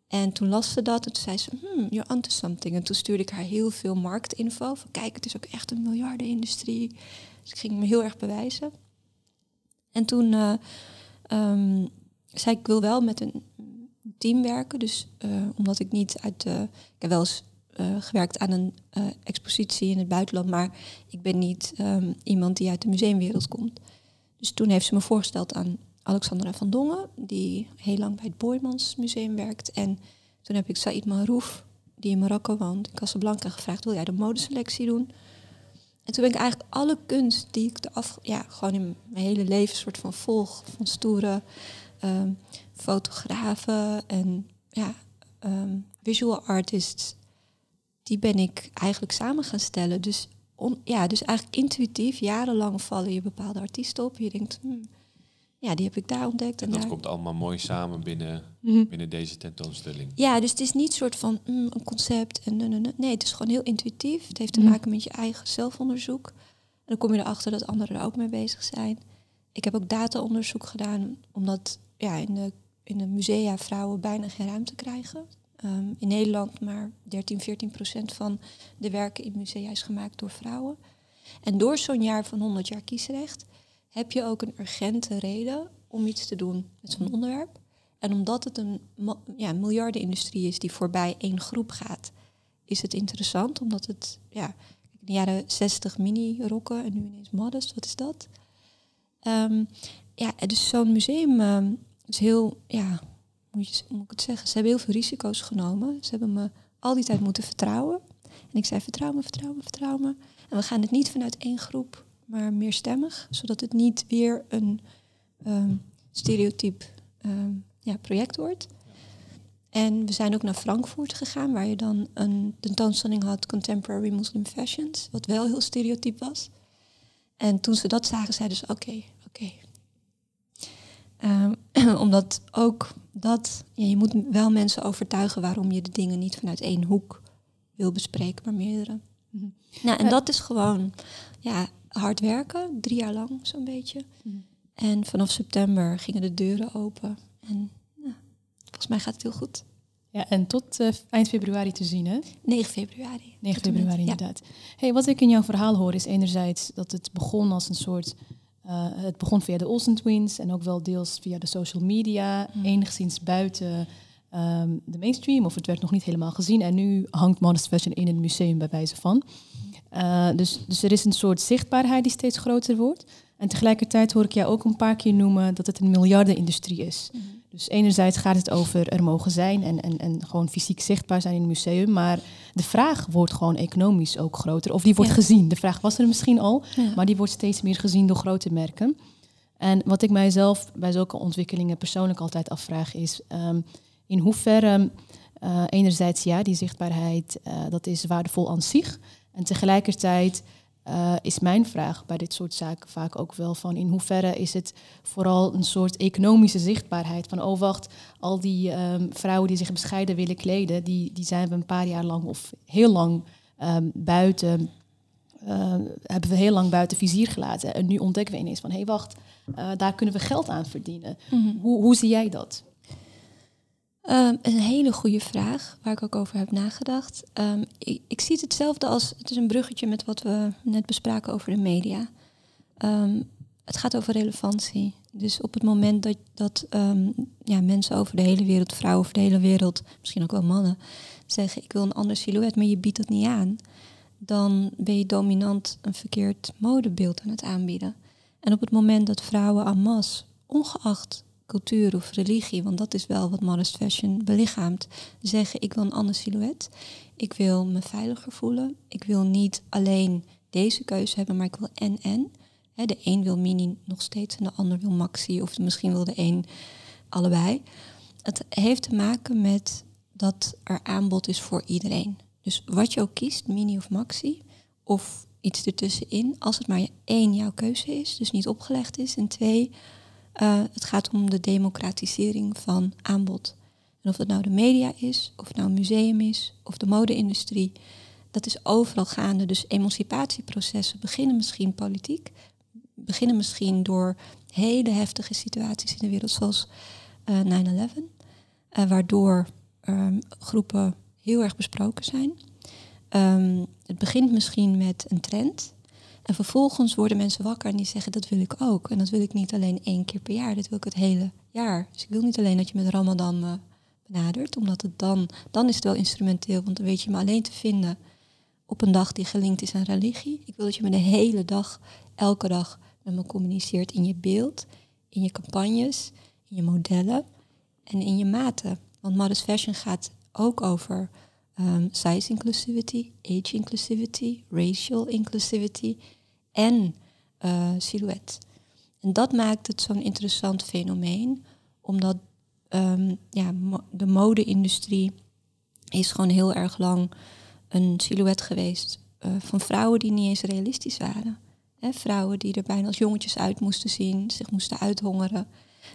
En toen las ze dat en toen zei ze, hmm, you're onto something. En toen stuurde ik haar heel veel marktinfo. Van kijk, het is ook echt een miljardenindustrie. Dus ik ging me heel erg bewijzen. En toen uh, um, zei ik wil wel met een team werken. Dus uh, omdat ik niet uit de... Ik heb wel eens uh, gewerkt aan een expositie in het buitenland. Maar ik ben niet um, iemand die uit de museumwereld komt. Dus toen heeft ze me voorgesteld aan Alexandra van Dongen, die heel lang bij het Boymans Museum werkt. En toen heb ik Said Marouf, die in Marokko woont, in Casablanca, gevraagd: wil jij de modeselectie doen? En toen ben ik eigenlijk alle kunst die ik de af, ja, gewoon in mijn hele leven soort van volg, van stoere um, fotografen en ja, um, visual artists, die ben ik eigenlijk samen gaan stellen. Dus, on, ja, dus eigenlijk intuïtief, jarenlang vallen je bepaalde artiesten op. Je denkt, hmm, ja, die heb ik daar ontdekt.
En,
en
dat komt allemaal mooi samen binnen, mm. binnen deze tentoonstelling.
Ja, dus het is niet een soort van mm, een concept. En, nee, het is gewoon heel intuïtief. Het heeft te mm. maken met je eigen zelfonderzoek. En dan kom je erachter dat anderen er ook mee bezig zijn. Ik heb ook dataonderzoek gedaan, omdat ja, in, de, in de musea vrouwen bijna geen ruimte krijgen. Um, in Nederland maar 13, 14 procent van de werken in musea is gemaakt door vrouwen. En door zo'n jaar van 100 jaar kiesrecht heb je ook een urgente reden om iets te doen met zo'n onderwerp. En omdat het een ja, miljardenindustrie is die voorbij één groep gaat, is het interessant. Omdat het, ja, in de jaren 60 mini-rokken en nu ineens modest, wat is dat? Um, ja, dus zo'n museum um, is heel, ja, moet, je, moet ik het zeggen, ze hebben heel veel risico's genomen. Ze hebben me al die tijd moeten vertrouwen. En ik zei, vertrouw me, vertrouw me, vertrouw me. En we gaan het niet vanuit één groep maar meerstemmig, zodat het niet weer een um, stereotyp um, ja, project wordt. En we zijn ook naar Frankfurt gegaan, waar je dan een tentoonstelling had, Contemporary Muslim Fashions, wat wel heel stereotyp was. En toen ze dat zagen, zeiden ze, oké, okay, oké. Okay. Um, omdat ook dat, ja, je moet wel mensen overtuigen waarom je de dingen niet vanuit één hoek wil bespreken, maar meerdere. Mm -hmm. Nou, en dat is gewoon, ja, hard werken, drie jaar lang zo'n beetje. Mhm. En vanaf september gingen de deuren open. En volgens mij gaat het heel goed.
Ja, en tot uh, eind februari te zien, hè?
9 februari.
9 februari, inderdaad. Hey, wat ik in jouw verhaal hoor is enerzijds dat het begon als een soort... Uh, het begon via de Olsen Twins en ook wel deels via de social media. Mm. Enigszins buiten um, de mainstream, of het werd nog niet helemaal gezien. En nu hangt Modest Fashion in een museum bij wijze van. Uh, dus, dus er is een soort zichtbaarheid die steeds groter wordt. En tegelijkertijd hoor ik jou ook een paar keer noemen dat het een miljardenindustrie is. Mm -hmm. Dus enerzijds gaat het over er mogen zijn en, en, en gewoon fysiek zichtbaar zijn in een museum. Maar de vraag wordt gewoon economisch ook groter. Of die wordt ja. gezien. De vraag was er misschien al, ja. maar die wordt steeds meer gezien door grote merken. En wat ik mijzelf bij zulke ontwikkelingen persoonlijk altijd afvraag is... Um, in hoeverre uh, enerzijds ja, die zichtbaarheid, uh, dat is waardevol aan zich... En tegelijkertijd uh, is mijn vraag bij dit soort zaken vaak ook wel van in hoeverre is het vooral een soort economische zichtbaarheid van oh wacht, al die um, vrouwen die zich bescheiden willen kleden, die, die zijn we een paar jaar lang of heel lang um, buiten, uh, hebben we heel lang buiten vizier gelaten. En nu ontdekken we ineens van hé hey, wacht, uh, daar kunnen we geld aan verdienen. Mm -hmm. hoe, hoe zie jij dat?
Um, een hele goede vraag, waar ik ook over heb nagedacht. Um, ik, ik, zie het hetzelfde als, het is een bruggetje met wat we net bespraken over de media. Um, het gaat over relevantie. Dus op het moment dat, dat ja, mensen over de hele wereld, vrouwen over de hele wereld, misschien ook wel mannen, zeggen ik wil een ander silhouet, maar je biedt dat niet aan, dan ben je dominant een verkeerd modebeeld aan het aanbieden. En op het moment dat vrouwen en masse, ongeacht cultuur of religie, want dat is wel wat modest fashion belichaamt, zeggen ik wil een ander silhouet. Ik wil me veiliger voelen. Ik wil niet alleen deze keuze hebben, maar ik wil en en. de een wil mini nog steeds en de ander wil maxi of misschien wil de een allebei. Het heeft te maken met dat er aanbod is voor iedereen. Dus wat je ook kiest, mini of maxi, of iets ertussenin, als het maar één jouw keuze is, dus niet opgelegd is, en twee, Uh, het gaat om de democratisering van aanbod. En of het nou de media is, of het nou een museum is, of de mode-industrie, dat is overal gaande. Dus emancipatieprocessen beginnen misschien politiek, beginnen misschien door hele heftige situaties in de wereld, zoals uh, 9-11, uh, waardoor um, groepen heel erg besproken zijn. Um, het begint misschien met een trend. En vervolgens worden mensen wakker en die zeggen dat wil ik ook. En dat wil ik niet alleen één keer per jaar, dat wil ik het hele jaar. Dus ik wil niet alleen dat je met Ramadan me benadert, omdat het dan, dan is het wel instrumenteel, want dan weet je me alleen te vinden op een dag die gelinkt is aan religie. Ik wil dat je me de hele dag, elke dag met me communiceert in je beeld, in je campagnes, in je modellen en in je maten. Want Modest Fashion gaat ook over um, size inclusivity, age inclusivity, racial inclusivity en uh, silhouet. En dat maakt het zo'n interessant fenomeen, omdat um, ja, de mode-industrie is gewoon heel erg lang een silhouet geweest uh, van vrouwen die niet eens realistisch waren. Hè, vrouwen die er bijna als jongetjes uit moesten zien, zich moesten uithongeren.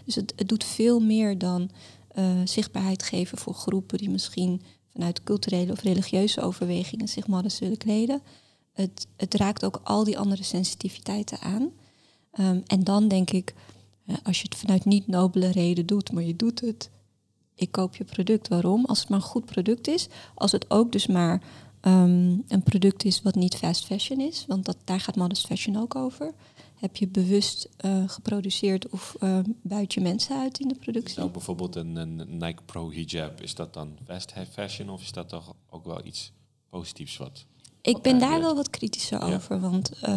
Dus het, het doet veel meer dan uh, zichtbaarheid geven voor groepen die misschien vanuit culturele of religieuze overwegingen zich modest willen kleden. Het, het raakt ook al die andere sensitiviteiten aan. Um, en dan denk ik, als je het vanuit niet nobele reden doet, maar je doet het, ik koop je product. Waarom? Als het maar een goed product is, als het ook dus maar um, een product is wat niet fast fashion is, want dat, daar gaat modest fashion ook over. Heb je bewust uh, geproduceerd of uh, buit je mensen uit in de productie?
Nou, bijvoorbeeld een, een Nike Pro hijab, is dat dan fast fashion of is dat toch ook wel iets positiefs wat?
Ik ben daar wel wat kritischer ja. over, want uh,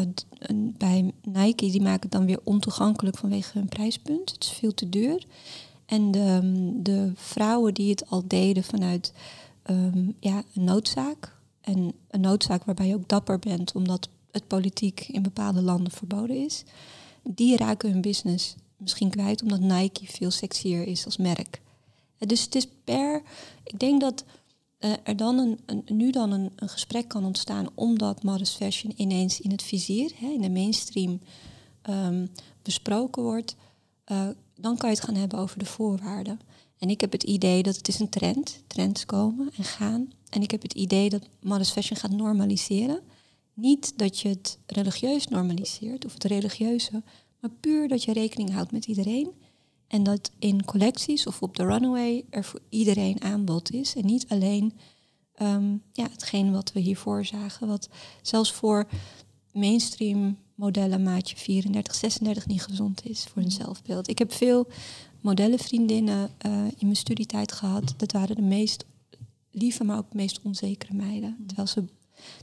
bij Nike die maken het dan weer ontoegankelijk vanwege hun prijspunt. Het is veel te duur. En de, de vrouwen die het al deden vanuit um, ja, een noodzaak, en een noodzaak waarbij je ook dapper bent, omdat het politiek in bepaalde landen verboden is, die raken hun business misschien kwijt omdat Nike veel sexier is als merk. Dus het is per. Ik denk dat uh, er dan een, een, nu dan een, een, gesprek kan ontstaan omdat modest fashion ineens in het vizier, hè, in de mainstream, um, besproken wordt. Uh, dan kan je het gaan hebben over de voorwaarden. En ik heb het idee dat het is een trend. Trends komen en gaan. En ik heb het idee dat modest fashion gaat normaliseren. Niet dat je het religieus normaliseert of het religieuze, maar puur dat je rekening houdt met iedereen. En dat in collecties of op de runaway er voor iedereen aanbod is. En niet alleen um, ja, hetgeen wat we hiervoor zagen. Wat zelfs voor mainstream modellen maatje 34, 36 niet gezond is voor een zelfbeeld. Ik heb veel modellenvriendinnen uh, in mijn studietijd gehad. Dat waren de meest lieve, maar ook meest onzekere meiden. Terwijl ze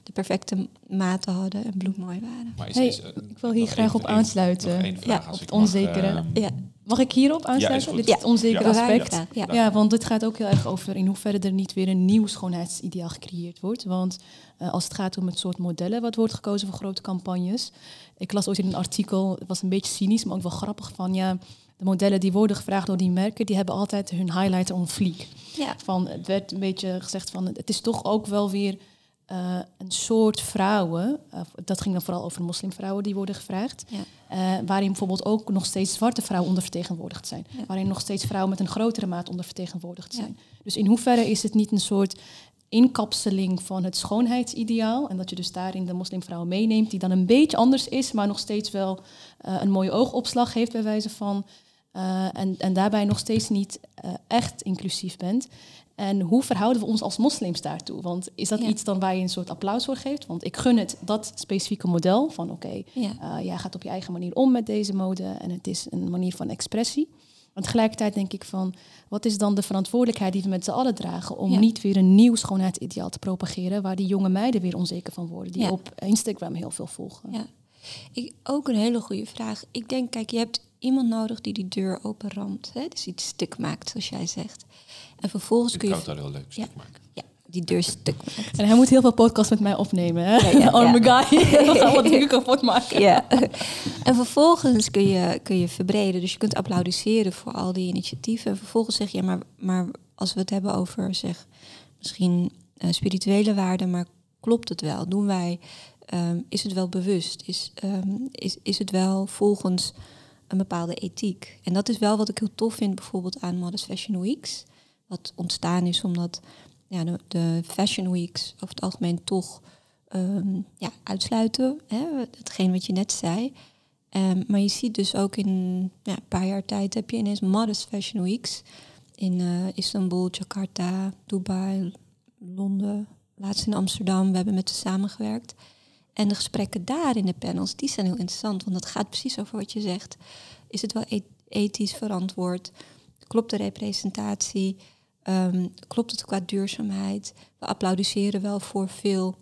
de perfecte maten hadden en bloedmooi waren.
Maar is, hey, is, uh, ik wil hier graag op aansluiten. ja, op het onzekere. Mag, uh, ja. mag ik hierop aansluiten? Ja, dit het onzekere ja, aspect. Ja, ja. ja, want het gaat ook heel erg over in hoeverre er niet weer een nieuw schoonheidsideaal gecreëerd wordt. Want uh, als het gaat om het soort modellen wat wordt gekozen voor grote campagnes. Ik las ooit in een artikel, het was een beetje cynisch, maar ook wel grappig van ja de modellen die worden gevraagd door die merken, die hebben altijd hun highlighter on fleek. Ja. Van, het werd een beetje gezegd van, het is toch ook wel weer uh, een soort vrouwen, uh, dat ging dan vooral over moslimvrouwen die worden gevraagd, ja. uh, waarin bijvoorbeeld ook nog steeds zwarte vrouwen ondervertegenwoordigd zijn, ja. waarin nog steeds vrouwen met een grotere maat ondervertegenwoordigd zijn. Dus in hoeverre is het niet een soort inkapseling van het schoonheidsideaal en dat je dus daarin de moslimvrouw meeneemt, die dan een beetje anders is, maar nog steeds wel een mooie oogopslag heeft bij wijze van en, en daarbij nog steeds niet echt inclusief bent. En hoe verhouden we ons als moslims daartoe? Want is dat ja. iets dan waar je een soort applaus voor geeft? Want ik gun het dat specifieke model van oké, okay, ja. uh, jij gaat op je eigen manier om met deze mode en het is een manier van expressie. Maar tegelijkertijd denk ik van, wat is dan de verantwoordelijkheid die we met z'n allen dragen om ja. niet weer een nieuw schoonheidsideaal te propageren waar die jonge meiden weer onzeker van worden, die op Instagram heel veel volgen?
Ja. Ik, ook een hele goede vraag. Ik denk, kijk, je hebt iemand nodig die die deur openramt. Hè? Dus iets stuk maakt, zoals jij zegt. En vervolgens kun je...
Ik kan het heel leuk stuk
ja,
maken.
Ja, die deur stuk maakt.
En hij moet heel veel podcasts met mij opnemen, hè? Ja, ja, Arme ja. guy. We gaan wat dingen kapot maken.
Ja. En vervolgens kun je, kun je verbreden. Dus je kunt applaudisseren voor al die initiatieven. En vervolgens zeg je, maar, maar als we het hebben over, zeg, misschien uh, spirituele waarden, maar klopt het wel? Doen wij... Um, is het wel bewust? Is, um, is, is het wel volgens een bepaalde ethiek. En dat is wel wat ik heel tof vind bijvoorbeeld aan Modest Fashion Weeks. Wat ontstaan is omdat ja, de, Fashion Weeks over het algemeen toch ehm, ja, uitsluiten. Hè, hetgeen wat je net zei. Ehm, maar je ziet dus ook in ja, een paar jaar tijd heb je ineens Modest Fashion Weeks. In eh, Istanbul, Jakarta, Dubai, Londen, laatst in Amsterdam. We hebben met ze samengewerkt. En de gesprekken daar in de panels, die zijn heel interessant. Want dat gaat precies over wat je zegt. Is het wel ethisch verantwoord? Klopt de representatie? Ehm, klopt het qua duurzaamheid? We applaudisseren wel voor veel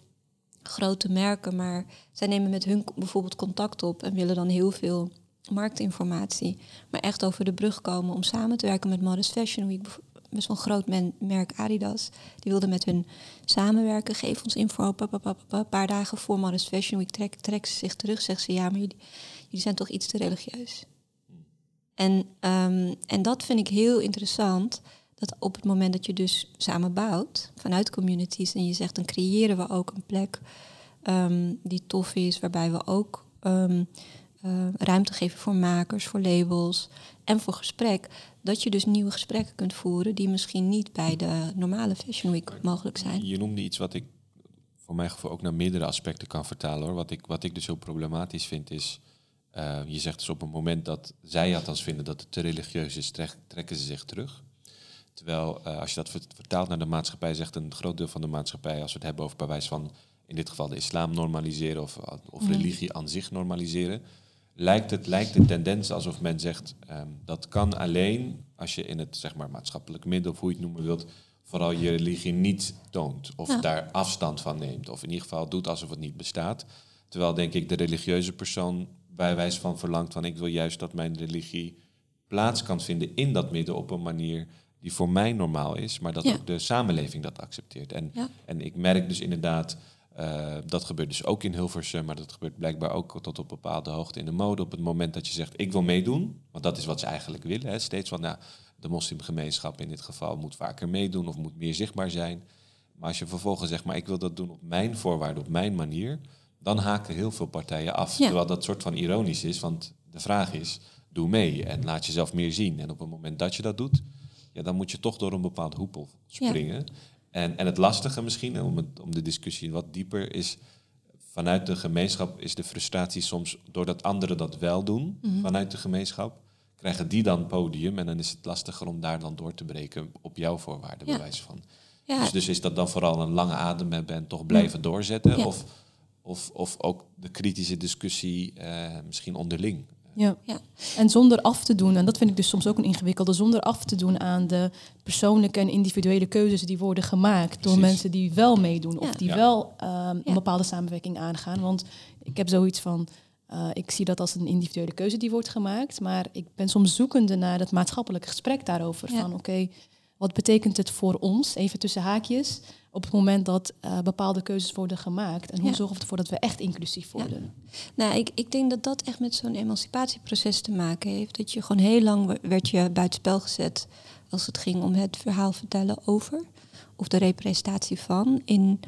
grote merken, maar zij nemen met hun bijvoorbeeld contact op en willen dan heel veel marktinformatie. Maar echt over de brug komen om samen te werken met Modest Fashion Week. Best wel een groot merk Adidas. Die wilde met hun samenwerken. Geef ons info. Een paar dagen voor Modest Fashion Week trek, trekken ze zich terug. Zeggen ze ja, maar jullie, jullie zijn toch iets te religieus. En, um, en dat vind ik heel interessant dat op het moment dat je dus samen bouwt vanuit communities en je zegt dan creëren we ook een plek um, die tof is, waarbij we ook um, uh, ruimte geven voor makers, voor labels en voor gesprek, dat je dus nieuwe gesprekken kunt voeren die misschien niet bij de normale Fashion Week mogelijk zijn.
Je noemde iets wat ik voor mijn gevoel ook naar meerdere aspecten kan vertalen hoor. Wat ik, wat ik dus heel problematisch vind is. Uh, je zegt dus op het moment dat zij althans vinden dat het te religieus is, trekken ze zich terug. Terwijl uh, als je dat vertaalt naar de maatschappij, zegt een groot deel van de maatschappij, als we het hebben over bij wijze van in dit geval de islam normaliseren of, of mhm. religie aan zich normaliseren, lijkt, het, lijkt de tendens alsof men zegt um, dat kan alleen als je in het zeg maar, maatschappelijk midden, of hoe je het noemen wilt, vooral je religie niet toont of daar afstand van neemt. Of in ieder geval doet alsof het niet bestaat. Terwijl denk ik de religieuze persoon bij wijze van verlangt van ik wil juist dat mijn religie plaats kan vinden in dat midden op een manier die voor mij normaal is, maar dat ook de samenleving dat accepteert. En, en ik merk dus inderdaad, uh, dat gebeurt dus ook in Hilversum, maar dat gebeurt blijkbaar ook tot op bepaalde hoogte in de mode. Op het moment dat je zegt, ik wil meedoen, want dat is wat ze eigenlijk willen, hè, steeds van, nou, de moslimgemeenschap in dit geval moet vaker meedoen of moet meer zichtbaar zijn. Maar als je vervolgens zegt, maar ik wil dat doen op mijn voorwaarden, op mijn manier, dan haken heel veel partijen af. Terwijl dat soort van ironisch is, want de vraag is, doe mee en laat jezelf meer zien. En op het moment dat je dat doet, ja, dan moet je toch door een bepaald hoepel springen. En, en het lastige misschien, om, het, om de discussie wat dieper, is vanuit de gemeenschap is de frustratie soms doordat anderen dat wel doen mhm. vanuit de gemeenschap, krijgen die dan podium en dan is het lastiger om daar dan door te breken op jouw voorwaarden, ja. bij wijze van. Ja. Dus, dus is dat dan vooral een lange adem hebben en toch blijven doorzetten? Of, of, of ook de kritische discussie uh, misschien onderling?
Ja. ja. En zonder af te doen, en dat vind ik dus soms ook een ingewikkelde, zonder af te doen aan de persoonlijke en individuele keuzes die worden gemaakt door mensen die wel meedoen of die wel um, een bepaalde samenwerking aangaan. Want ik heb zoiets van, uh, ik zie dat als een individuele keuze die wordt gemaakt, maar ik ben soms zoekende naar het maatschappelijke gesprek daarover. Van oké, wat betekent het voor ons, even tussen haakjes, op het moment dat uh, bepaalde keuzes worden gemaakt? En hoe zorgen we ervoor dat we echt inclusief worden?
Nou, ik, ik denk dat dat echt met zo'n emancipatieproces te maken heeft. Dat je gewoon heel lang werd je buitenspel gezet als het ging om het verhaal vertellen over of de representatie van in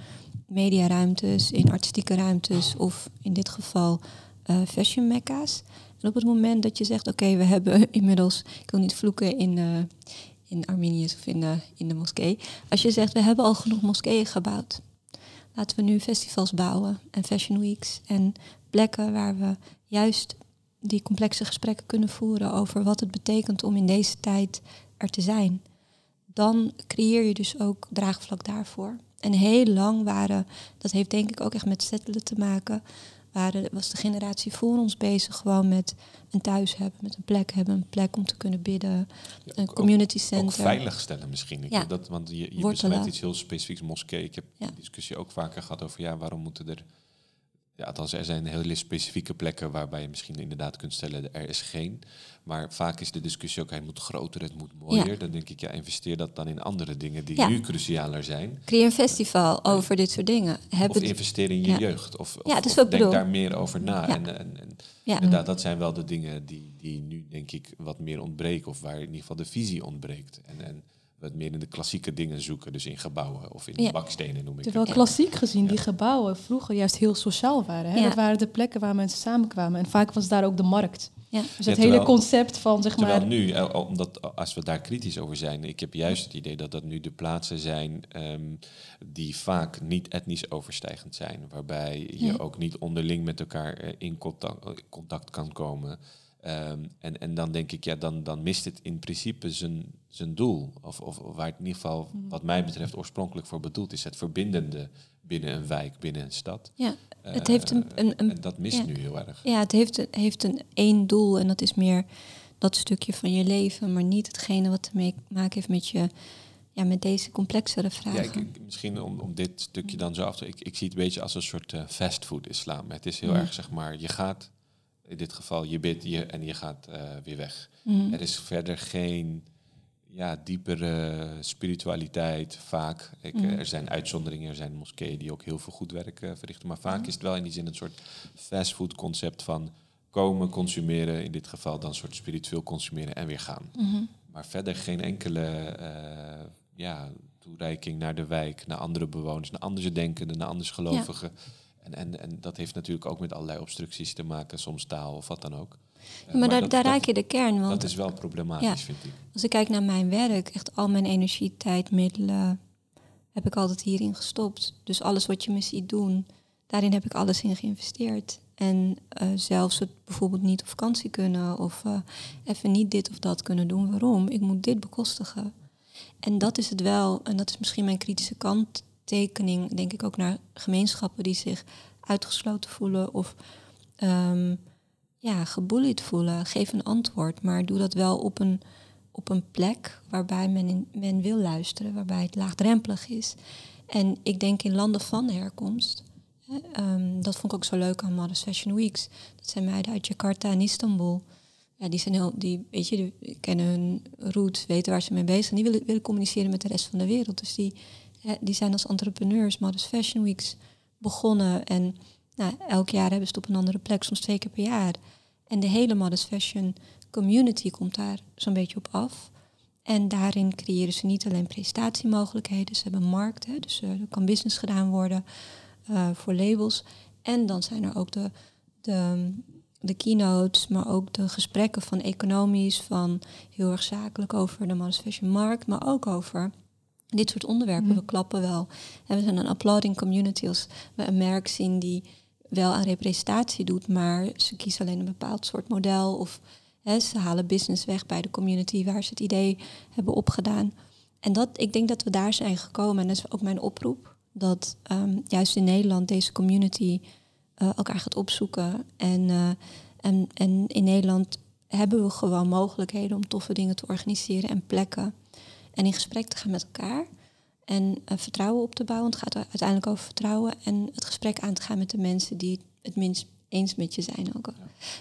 mediaruimtes, in artistieke ruimtes of in dit geval uh, fashion mekka's. En op het moment dat je zegt, oké, we hebben inmiddels, ik wil niet vloeken in, uh, in Arminius of in de, in de moskee. Als je zegt, we hebben al genoeg moskeeën gebouwd. Laten we nu festivals bouwen en fashion weeks en plekken waar we juist die complexe gesprekken kunnen voeren over wat het betekent om in deze tijd er te zijn. Dan creëer je dus ook draagvlak daarvoor. En heel lang waren, dat heeft denk ik ook echt met settelen te maken, waren, was de generatie voor ons bezig gewoon met een thuis hebben, met een plek hebben, een plek om te kunnen bidden, een community center. Ook
veiligstellen misschien. Ik ja. dat, want je, je beschrijft iets heel specifieks, moskee. Ik heb ja. die discussie ook vaker gehad over ja, waarom moeten er ja, althans, er zijn hele specifieke plekken waarbij je misschien inderdaad kunt stellen, er is geen. Maar vaak is de discussie ook, hij moet groter, het moet mooier. Dan denk ik, ja, investeer dat dan in andere dingen die nu crucialer zijn.
Creëer een festival over dit soort dingen.
Of investeer in je jeugd. Of, of, of denk daar meer over na. En, en, en inderdaad, dat zijn wel de dingen die, die nu, denk ik, wat meer ontbreken. Of waar in ieder geval de visie ontbreekt. En, en wat meer in de klassieke dingen zoeken, dus in gebouwen of in bakstenen noem ik
Terwijl het. klassiek gezien die gebouwen vroeger juist heel sociaal waren. Hè? Dat waren de plekken waar mensen samenkwamen. En vaak was daar ook de markt.
Ja.
Dus
Ja,
het hele concept van, zeg
Terwijl
maar...
nu, eh, omdat als we daar kritisch over zijn, ik heb juist het idee dat dat nu de plaatsen zijn ehm, die vaak niet etnisch overstijgend zijn, waarbij je
Ja.
ook niet onderling met elkaar eh, in contact, eh, contact kan komen. Ehm, en, en dan denk ik, ja, dan, dan mist het in principe zijn, zijn doel. Of, of waar het in ieder geval, wat mij betreft, oorspronkelijk voor bedoeld is. Het verbindende binnen een wijk, binnen een stad.
Ja, het
Eh,
heeft een, een, een
en dat mist
ja.
nu heel erg.
Ja, het heeft een, heeft een één doel en dat is meer dat stukje van je leven, maar niet hetgene wat te maken heeft met je, ja, met deze complexere
Ja,
vragen.
ik- misschien om, om dit stukje dan zo af te... Ik, ik zie het een beetje als een soort eh, fastfood islam. Het is heel
Mhm.
erg, zeg maar, je gaat... In dit geval, je bidt je, en je gaat eh, weer weg.
Mhm.
Er is verder geen ja, diepere spiritualiteit, vaak. Ik,
Mhm.
Er zijn uitzonderingen, er zijn moskeeën die ook heel veel goed werk eh, verrichten. Maar vaak is het wel in die zin een soort fastfood concept van... komen, consumeren, in dit geval dan een soort spiritueel consumeren en weer gaan.
Mhm.
Maar verder geen enkele eh, ja, toereiking naar de wijk, naar andere bewoners, naar andere denkenden, naar andere gelovigen. En, en, en dat heeft natuurlijk ook met allerlei obstructies te maken, soms taal of wat dan ook. Eh,
maar daar,
dat,
daar
dat-
raak je de kern. Want
Dat is wel problematisch,
Ja.
vind ik.
als ik kijk naar mijn werk, echt al mijn energie, tijd, middelen, heb ik altijd hierin gestopt. Dus alles wat je me ziet doen, daarin heb ik alles in geïnvesteerd. En eh, zelfs het bijvoorbeeld niet op vakantie kunnen of eh, even niet dit of dat kunnen doen. Waarom? Ik moet dit bekostigen. En dat is het wel, en dat is misschien mijn kritische kanttekening, denk ik ook naar gemeenschappen die zich uitgesloten voelen of ehm, ja, gebullied voelen. Geef een antwoord, maar doe dat wel op een, op een plek waarbij men, men wil luisteren, waarbij het laagdrempelig is. En ik denk in landen van herkomst, hè, ehm, dat vond ik ook zo leuk aan Modest Fashion Weeks. Dat zijn meiden uit Jakarta en Istanbul. Ja, die zijn heel, die, weet je, die kennen hun roots, weten waar ze mee bezig zijn. Die willen, willen communiceren met de rest van de wereld. Dus die, die zijn als entrepreneurs Modest Fashion Weeks begonnen. En nou, elk jaar hebben ze het op een andere plek, soms twee keer per jaar. En de hele modest fashion community komt daar zo'n beetje op af. En daarin creëren ze niet alleen presentatiemogelijkheden, ze hebben een markt, hè, dus eh, er kan business gedaan worden eh, voor labels. En dan zijn er ook de, de, de keynotes, maar ook de gesprekken van economisch, van heel erg zakelijk over de modest fashion markt, maar ook over dit soort onderwerpen.
Mhm.
We klappen wel. En we zijn een applauding community als we een merk zien die wel aan representatie doet, maar ze kiezen alleen een bepaald soort model of hè, ze halen business weg bij de community waar ze het idee hebben opgedaan. En dat, ik denk dat we daar zijn gekomen en dat is ook mijn oproep, dat ehm, juist in Nederland deze community eh, elkaar gaat opzoeken. En, eh, en, en in Nederland hebben we gewoon mogelijkheden om toffe dingen te organiseren en plekken en in gesprek te gaan met elkaar. En eh, vertrouwen op te bouwen. Het gaat uiteindelijk over vertrouwen. En het gesprek aan te gaan met de mensen die het minst eens met je zijn ook.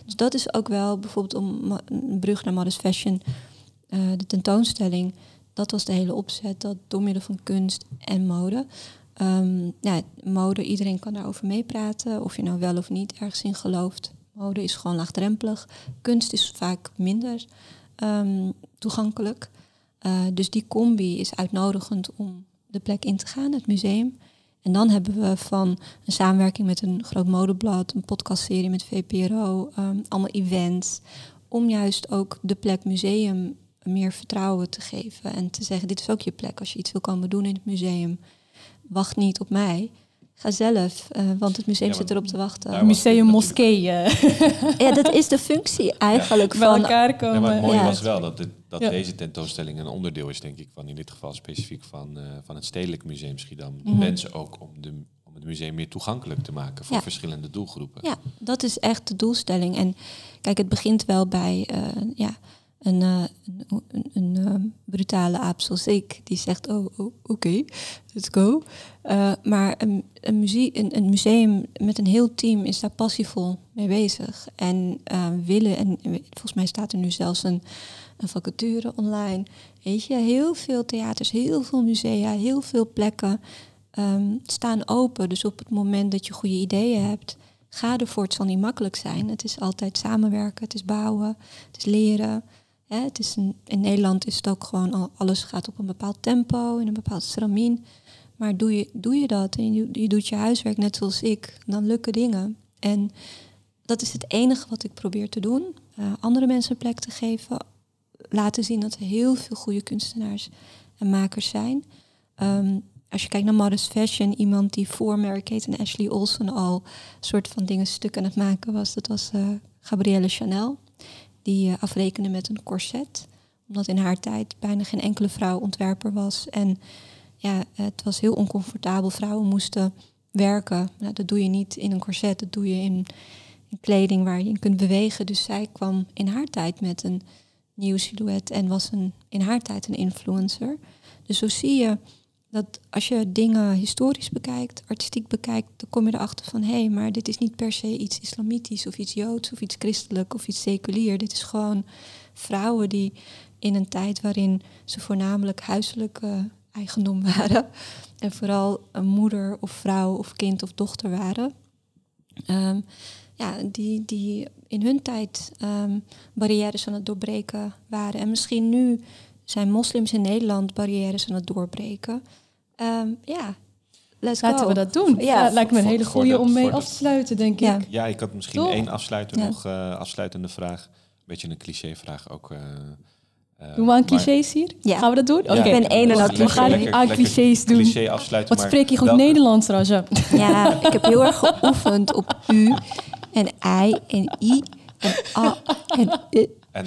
Dus dat is ook wel bijvoorbeeld om een brug naar Modest Fashion. eh, de tentoonstelling. Dat was de hele opzet. Dat door middel van kunst en mode. Ehm, ja, mode, iedereen kan daarover meepraten. Of je nou wel of niet ergens in gelooft. Mode is gewoon laagdrempelig. Kunst is vaak minder ehm, toegankelijk. Eh, dus die combi is uitnodigend om de plek in te gaan, het museum. En dan hebben we van een samenwerking met een groot modeblad, een podcastserie met VPRO, ehm, allemaal events. Om juist ook de plek museum meer vertrouwen te geven. En te zeggen, dit is ook je plek als je iets wil komen doen in het museum. Wacht niet op mij. Ga zelf, eh, want het museum
Ja,
zit erop te wachten.
was
Museum
dit
moskee eh,
Ja, dat is de functie eigenlijk
bij
van...
elkaar
Ja,
komen.
maar het mooie
Ja.
was wel dat, dit- dat
Ja.
deze tentoonstelling een onderdeel is, denk ik, van in dit geval specifiek van, eh, van het Stedelijk Museum Schiedam.
Mhm.
Mensen ook om, de, om het museum meer toegankelijk te maken voor
Ja.
verschillende doelgroepen.
Ja, dat is echt de doelstelling. En kijk, het begint wel bij eh, ja, een, eh, een, een, een, eh, brutale aap zoals ik, die zegt, oh, oh oké, let's go. Eh, maar een, een, muzie- een, een museum met een heel team is daar passievol mee bezig. En eh, willen, en volgens mij staat er nu zelfs een, een vacature online. Weet je, heel veel theaters, heel veel musea, heel veel plekken ehm, staan open. Dus op het moment dat je goede ideeën hebt, ga ervoor. Het zal niet makkelijk zijn. Het is altijd samenwerken, het is bouwen, het is leren. In Nederland is het ook gewoon, al- alles gaat op een bepaald tempo, in een bepaald stramien. Maar doe je, doe je dat en je, doet je huiswerk net zoals ik, dan lukken dingen. En dat is het enige wat ik probeer te doen. eh, andere mensen plek te geven. Laten zien dat er heel veel goede kunstenaars en makers zijn. Ehm, als je kijkt naar Modest Fashion, iemand die voor Mary Kate en Ashley Olsen al soort van dingen stuk aan het maken was, dat was uh, Gabrielle Chanel. Die uh, afrekende met een corset. Omdat in haar tijd bijna geen enkele vrouw ontwerper was. En ja, het was heel oncomfortabel. Vrouwen moesten werken. Nou, dat doe je niet in een corset, dat doe je in, in kleding waar je in kunt bewegen. Dus zij kwam in haar tijd met een nieuw silhouet en was een, in haar tijd een influencer. Dus zo zie je dat als je dingen historisch bekijkt, artistiek bekijkt, dan kom je erachter van hé, hey, maar dit is niet per se iets islamitisch of iets joods of iets christelijk of iets seculier. Dit is gewoon vrouwen die in een tijd waarin ze voornamelijk huiselijk eigendom waren en vooral een moeder of vrouw of kind of dochter waren. Um, ja, die, die in hun tijd um, barrières aan het doorbreken waren. En misschien nu zijn moslims in Nederland barrières aan het doorbreken. Um, ja, let's
Laten
go.
we dat doen. Ja,
Ja,
lijkt me een hele goede
de-
om mee af te sluiten, denk
Ja.
ik.
Ja, ik had misschien
Toch?
één afsluiter
Ja.
nog, eh, afsluitende vraag. Een beetje een clichévraag ook. eh, eh,
Doen we aan
maar-
clichés hier?
Ja.
Gaan we dat doen?
Ik ben een en
We gaan
lekker-
aan clichés doen.
Cliché afsluiten.
Wat spreek je goed
welke-
Nederlands, Raja?
Ja, ik heb heel erg geoefend op u en i en i en a en u.
En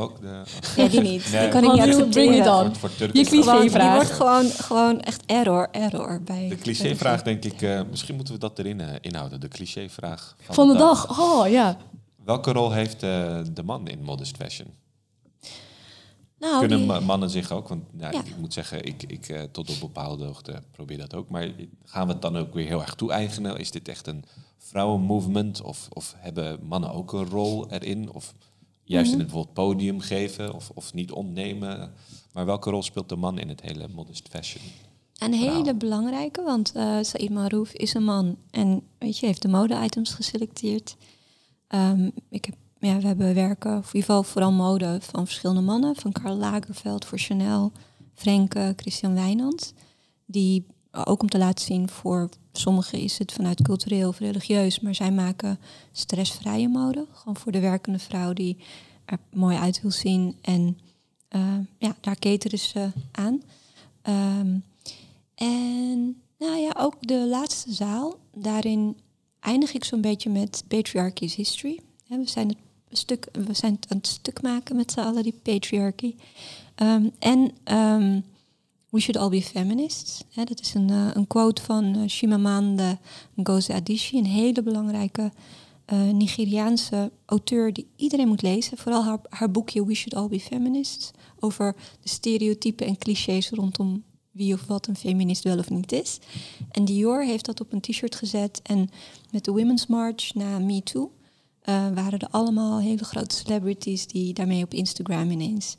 ook de...
Ja, die niet.
Nee.
Die kan ik niet
Oh,
accepteren.
Voor, voor
Je
die
vraag.
wordt gewoon, gewoon echt error, error bij.
De clichévraag denk ik, eh, misschien moeten we dat erin eh, inhouden. De clichévraag van,
Van de dag. Oh, ja.
Welke rol heeft eh, de man in modest fashion?
Nou,
Kunnen
die-
mannen zich ook, want nou,
Ja.
ik moet zeggen, ik, ik tot op bepaalde hoogte probeer dat ook. Maar gaan we het dan ook weer heel erg toe-eigenen? Is dit echt een vrouwenmovement? Of, of hebben mannen ook een rol erin? Of juist
Mhm.
in het bijvoorbeeld podium geven of, of niet ontnemen? Maar welke rol speelt de man in het hele modest fashion?
Een hele belangrijke, want eh Said Marouf is een man en weet je, heeft de mode-items geselecteerd. Ehm, ik heb, ja, we hebben werken, of in ieder geval vooral mode van verschillende mannen, van Karl Lagerfeld voor Chanel, Frenke, Christian Wijnand, die ook om te laten zien voor sommigen is het vanuit cultureel of religieus, maar zij maken stressvrije mode, gewoon voor de werkende vrouw die er mooi uit wil zien en eh, ja, daar cateren ze aan. Ehm, en nou ja, ook de laatste zaal. Daarin eindig ik zo'n beetje met Patriarchy is History. We, zijn het stuk, we zijn het aan het stuk maken met z'n allen, die patriarchy. Ehm, en ehm, We should all be feminists. Dat is een, eh, een quote van eh, Chimamanda Ngozi Adichie, een hele belangrijke eh, Nigeriaanse auteur die iedereen moet lezen. Vooral haar, haar boekje We Should All Be Feminists. Over de stereotypen en clichés rondom wie of wat een feminist wel of niet is. En Dior heeft dat op een t-shirt gezet. En met de Women's March na Me Too waren er allemaal hele grote celebrities die daarmee op Instagram ineens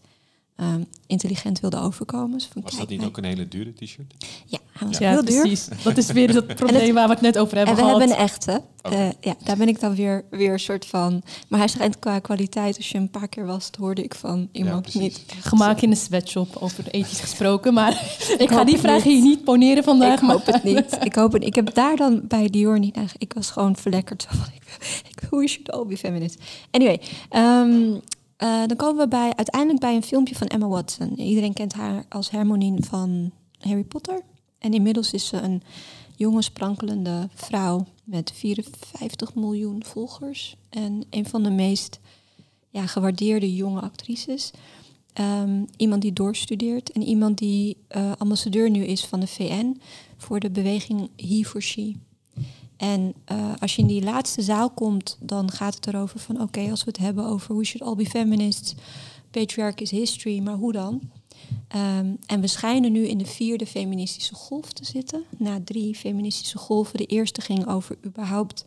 ehm, intelligent wilden overkomen. Dus van,
Was
kijk,
dat niet
mij-
ook een hele dure t-shirt?
Ja, hij was
Ja,
heel duur.
precies. Dat is weer dat probleem waar we het net over
En
hebben
we
gehad.
hebben een echte.
Oké.
Eh, ja, daar ben ik dan weer, weer een soort van. Maar hij schijnt qua kwaliteit, als je een paar keer was, hoorde ik van iemand niet. echt-
Gemaakt in een sweatshop, over ethisch gesproken. Maar ik ga die
het
vraag
niet.
hier niet poneren vandaag.
Ik hoop
maar-
het niet. Ik hoop het. Ik heb daar dan bij Dior niet naar. Ik was gewoon verlekkerd. Van, ik, ik, we should all be feminist. Anyway, ehm, eh, dan komen we bij, uiteindelijk bij een filmpje van Emma Watson. Iedereen kent haar als Hermione van Harry Potter. En inmiddels is ze een jonge, sprankelende vrouw met 54 miljoen volgers. En een van de meest ja, gewaardeerde jonge actrices. Ehm, iemand die doorstudeert en iemand die eh, ambassadeur nu is van de VN voor de beweging He for She. En eh, als je in die laatste zaal komt, dan gaat het erover van oké, als we het hebben over we should all be feminists, patriarchy is history, maar hoe dan? Ehm, en we schijnen nu in de vierde feministische golf te zitten. Na drie feministische golven. De eerste ging over überhaupt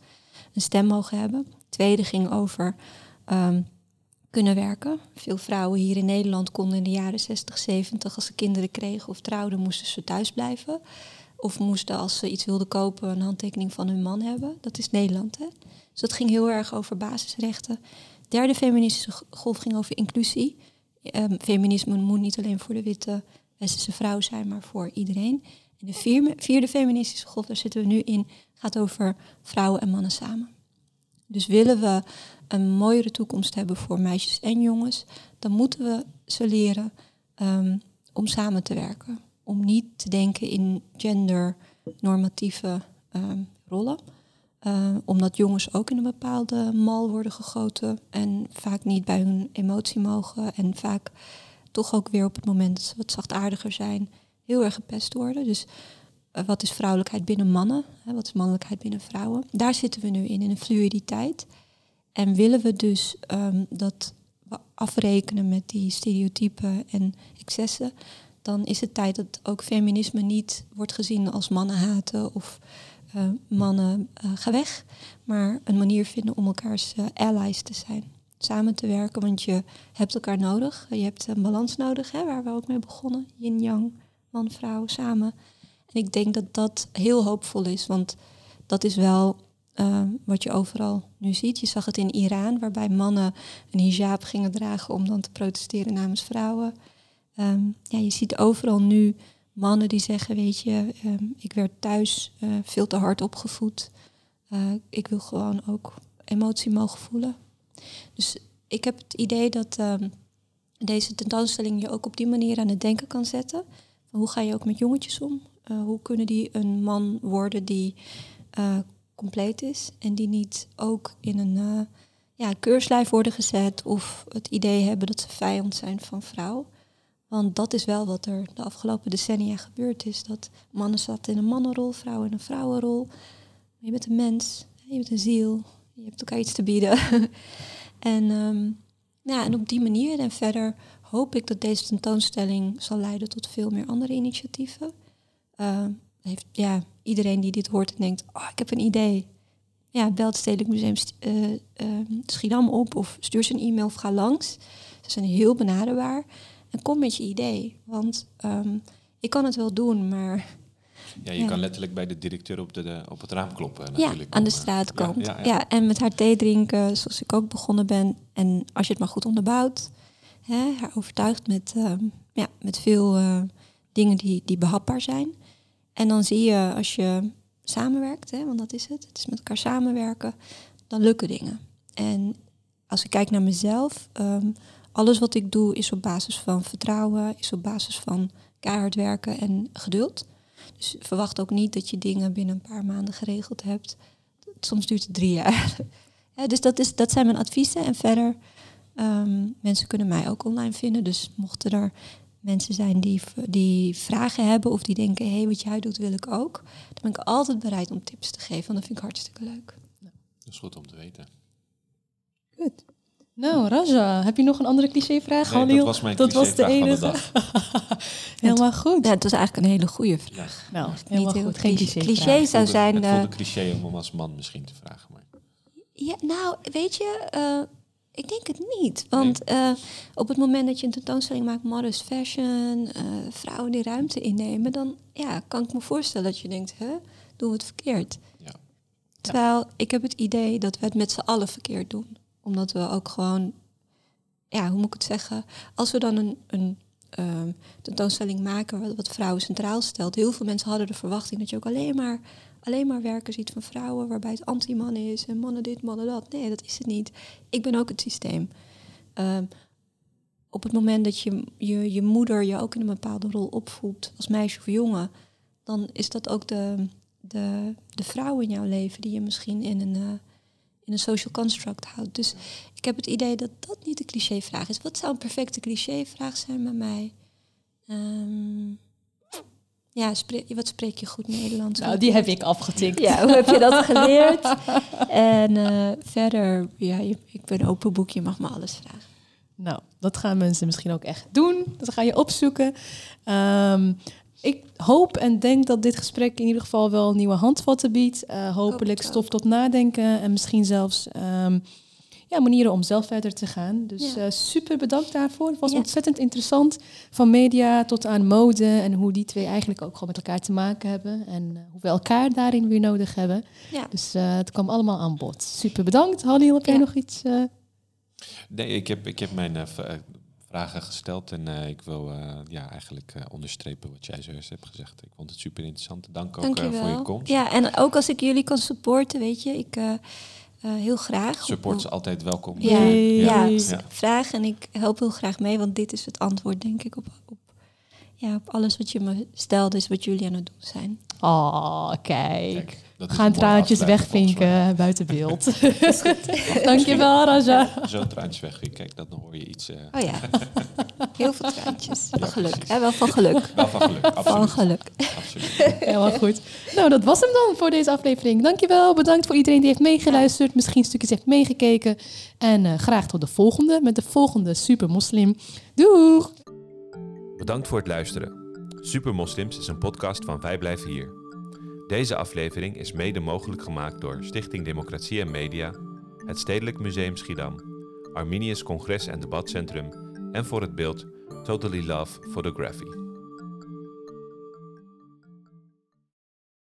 een stem mogen hebben. De tweede ging over ehm, kunnen werken. Veel vrouwen hier in Nederland konden in de jaren 60, 70, als ze kinderen kregen of trouwden, moesten ze thuis blijven. Of moesten, als ze iets wilden kopen, een handtekening van hun man hebben. Dat is Nederland, hè? Dus dat ging heel erg over basisrechten. Derde feministische golf ging over inclusie. Ehm, feminisme moet niet alleen voor de witte westerse vrouw zijn, maar voor iedereen. En de vierde, vierde feministische golf, daar zitten we nu in, gaat over vrouwen en mannen samen. Dus willen we een mooiere toekomst hebben voor meisjes en jongens, dan moeten we ze leren ehm, om samen te werken. Om niet te denken in gendernormatieve um, rollen. Uh, omdat jongens ook in een bepaalde mal worden gegoten en vaak niet bij hun emotie mogen en vaak toch ook weer op het moment dat ze wat zachtaardiger zijn, heel erg gepest worden. Dus uh, wat is vrouwelijkheid binnen mannen? Hè, wat is mannelijkheid binnen vrouwen? Daar zitten we nu in, in een fluiditeit. En willen we dus um, dat we afrekenen met die stereotypen en excessen, dan is het tijd dat ook feminisme niet wordt gezien als mannen haten of uh, mannen uh, weg, maar een manier vinden om elkaars uh, allies te zijn. Samen te werken, want je hebt elkaar nodig. Je hebt een balans nodig, hè, waar we ook mee begonnen. Yin-yang, man-vrouw, samen. En ik denk dat dat heel hoopvol is, want dat is wel uh, wat je overal nu ziet. Je zag het in Iran, waarbij mannen een hijab gingen dragen om dan te protesteren namens vrouwen. Um, ja, je ziet overal nu mannen die zeggen, weet je, um, ik werd thuis uh, veel te hard opgevoed. Uh, ik wil gewoon ook emotie mogen voelen. Dus ik heb het idee dat um, deze tentoonstelling je ook op die manier aan het denken kan zetten. Hoe ga je ook met jongetjes om? Uh, hoe kunnen die een man worden die compleet is en die niet ook in een ja, keurslijf worden gezet of het idee hebben dat ze vijand zijn van vrouw. Want dat is wel wat er de afgelopen decennia gebeurd is. Dat mannen zaten in een mannenrol, vrouwen in een vrouwenrol. Je bent een mens, je bent een ziel, je hebt elkaar iets te bieden. en, um, ja, en op die manier en verder hoop ik dat deze tentoonstelling zal leiden tot veel meer andere initiatieven. Uh, heeft, ja, iedereen die dit hoort en denkt, oh, ik heb een idee. Ja, bel het Stedelijk Museum uh, uh, Schiedam op of stuur ze een e-mail of ga langs. Ze zijn heel benaderbaar. En kom met je idee. Want um, ik kan het wel doen, maar.
Ja, je ja. kan letterlijk bij de directeur op, de, de, op het raam kloppen. Natuurlijk,
ja, aan de straatkant. Ja, ja, ja, en met haar thee drinken, zoals ik ook begonnen ben. En als je het maar goed onderbouwt, hè, haar overtuigt met, um, ja, met veel uh, dingen die, die behapbaar zijn. En dan zie je als je samenwerkt, hè, want dat is het, het is met elkaar samenwerken, dan lukken dingen. En als ik kijk naar mezelf, um, alles wat ik doe is op basis van vertrouwen, is op basis van keihard werken en geduld. Dus verwacht ook niet dat je dingen binnen een paar maanden geregeld hebt. Soms duurt het drie jaar. ja, dus dat, is, dat zijn mijn adviezen. En verder, um, mensen kunnen mij ook online vinden. Dus mochten er mensen zijn die, die vragen hebben of die denken, hé, hey, wat jij doet wil ik ook. Dan ben ik altijd bereid om tips te geven, want dat vind ik hartstikke leuk.
Dat is goed om te weten.
Goed. Nou, Raja, heb je nog een andere clichévraag?
Nee, dat was mijn dat was de enige.
helemaal goed.
Ja, het was eigenlijk een hele goede vraag.
Ja. Nou, helemaal niet goed. Geen cliché.
Cliché zou zijn.
Het voelde cliché om hem als man misschien te vragen. Maar...
Ja, nou, weet je, uh, ik denk het niet. Want nee. uh, op het moment dat je een tentoonstelling maakt, modest fashion, uh, vrouwen die ruimte innemen, dan ja, kan ik me voorstellen dat je denkt, hè, doen we het verkeerd.
Ja.
Terwijl ik heb het idee dat we het met z'n allen verkeerd doen omdat we ook gewoon, ja, hoe moet ik het zeggen? Als we dan een, een um, tentoonstelling maken wat, vrouwen centraal stelt. Heel veel mensen hadden de verwachting dat je ook alleen maar, alleen maar werken ziet van vrouwen, waarbij het anti-man is en mannen dit, mannen dat. Nee, dat is het niet. Ik ben ook het systeem. Um, op het moment dat je, je je moeder je ook in een bepaalde rol opvoedt, als meisje of jongen, dan is dat ook de, de, de vrouw in jouw leven die je misschien in een, uh, in een social construct houdt. Dus ik heb het idee dat dat niet de clichévraag is. Wat zou een perfecte clichévraag zijn bij mij? Um, ja, spreek, wat spreek je goed Nederlands?
Nou, die heb ik afgetikt.
Ja, hoe heb je dat geleerd? en uh, verder, ja, ik ben open boek, je mag me alles vragen.
Nou, dat gaan mensen misschien ook echt doen. Dat ga je opzoeken. Um, ik hoop en denk dat dit gesprek in ieder geval wel nieuwe handvatten biedt. Uh, hopelijk stof tot nadenken en misschien zelfs um, ja, manieren om zelf verder te gaan. Dus ja. uh, super bedankt daarvoor. Het was ja. ontzettend interessant. Van media tot aan mode en hoe die twee eigenlijk ook gewoon met elkaar te maken hebben. En uh, hoe we elkaar daarin weer nodig hebben.
Ja.
Dus het kwam allemaal aan bod. Super bedankt. Halil, heb jij nog iets?
Nee, ik heb, ik heb mijn vragen gesteld. En uh, ik wil uh, ja, eigenlijk uh, onderstrepen wat jij zojuist hebt gezegd. Ik vond het super interessant. Dank ook
Dank
je voor je komst.
Ja, en ook als ik jullie kan supporten, weet je. Ik eh, heel graag.
Support is altijd welkom.
Ja, ja,
Ja.
vraag en ik help heel graag mee, want dit is het antwoord, denk ik, op, op, ja, op alles wat je me stelt, is wat jullie aan het doen zijn.
Oh, kijk.
Kijk, dat
gaan traantjes wegvinken buiten beeld. Dankjewel, Raja.
mij. Zo traantjes weg. Kijk, dat dan hoor je iets. eh,
Oh ja, heel veel traantjes. Van geluk, hè? wel van geluk.
wel van geluk.
Van
Absoluut.
geluk.
Absoluut.
Helemaal goed. Nou, dat was hem dan voor deze aflevering. Dankjewel. Bedankt voor iedereen die heeft meegeluisterd. Misschien stukjes heeft meegekeken. En eh, graag tot de volgende met de volgende Super Moslim. Doeg!
Bedankt voor het luisteren. Super Moslims is een podcast van Wij Blijven Hier. Deze aflevering is mede mogelijk gemaakt door Stichting Democratie en Media, het Stedelijk Museum Schiedam, Arminius Congres en Debatcentrum en voor het beeld Totally Love Photography.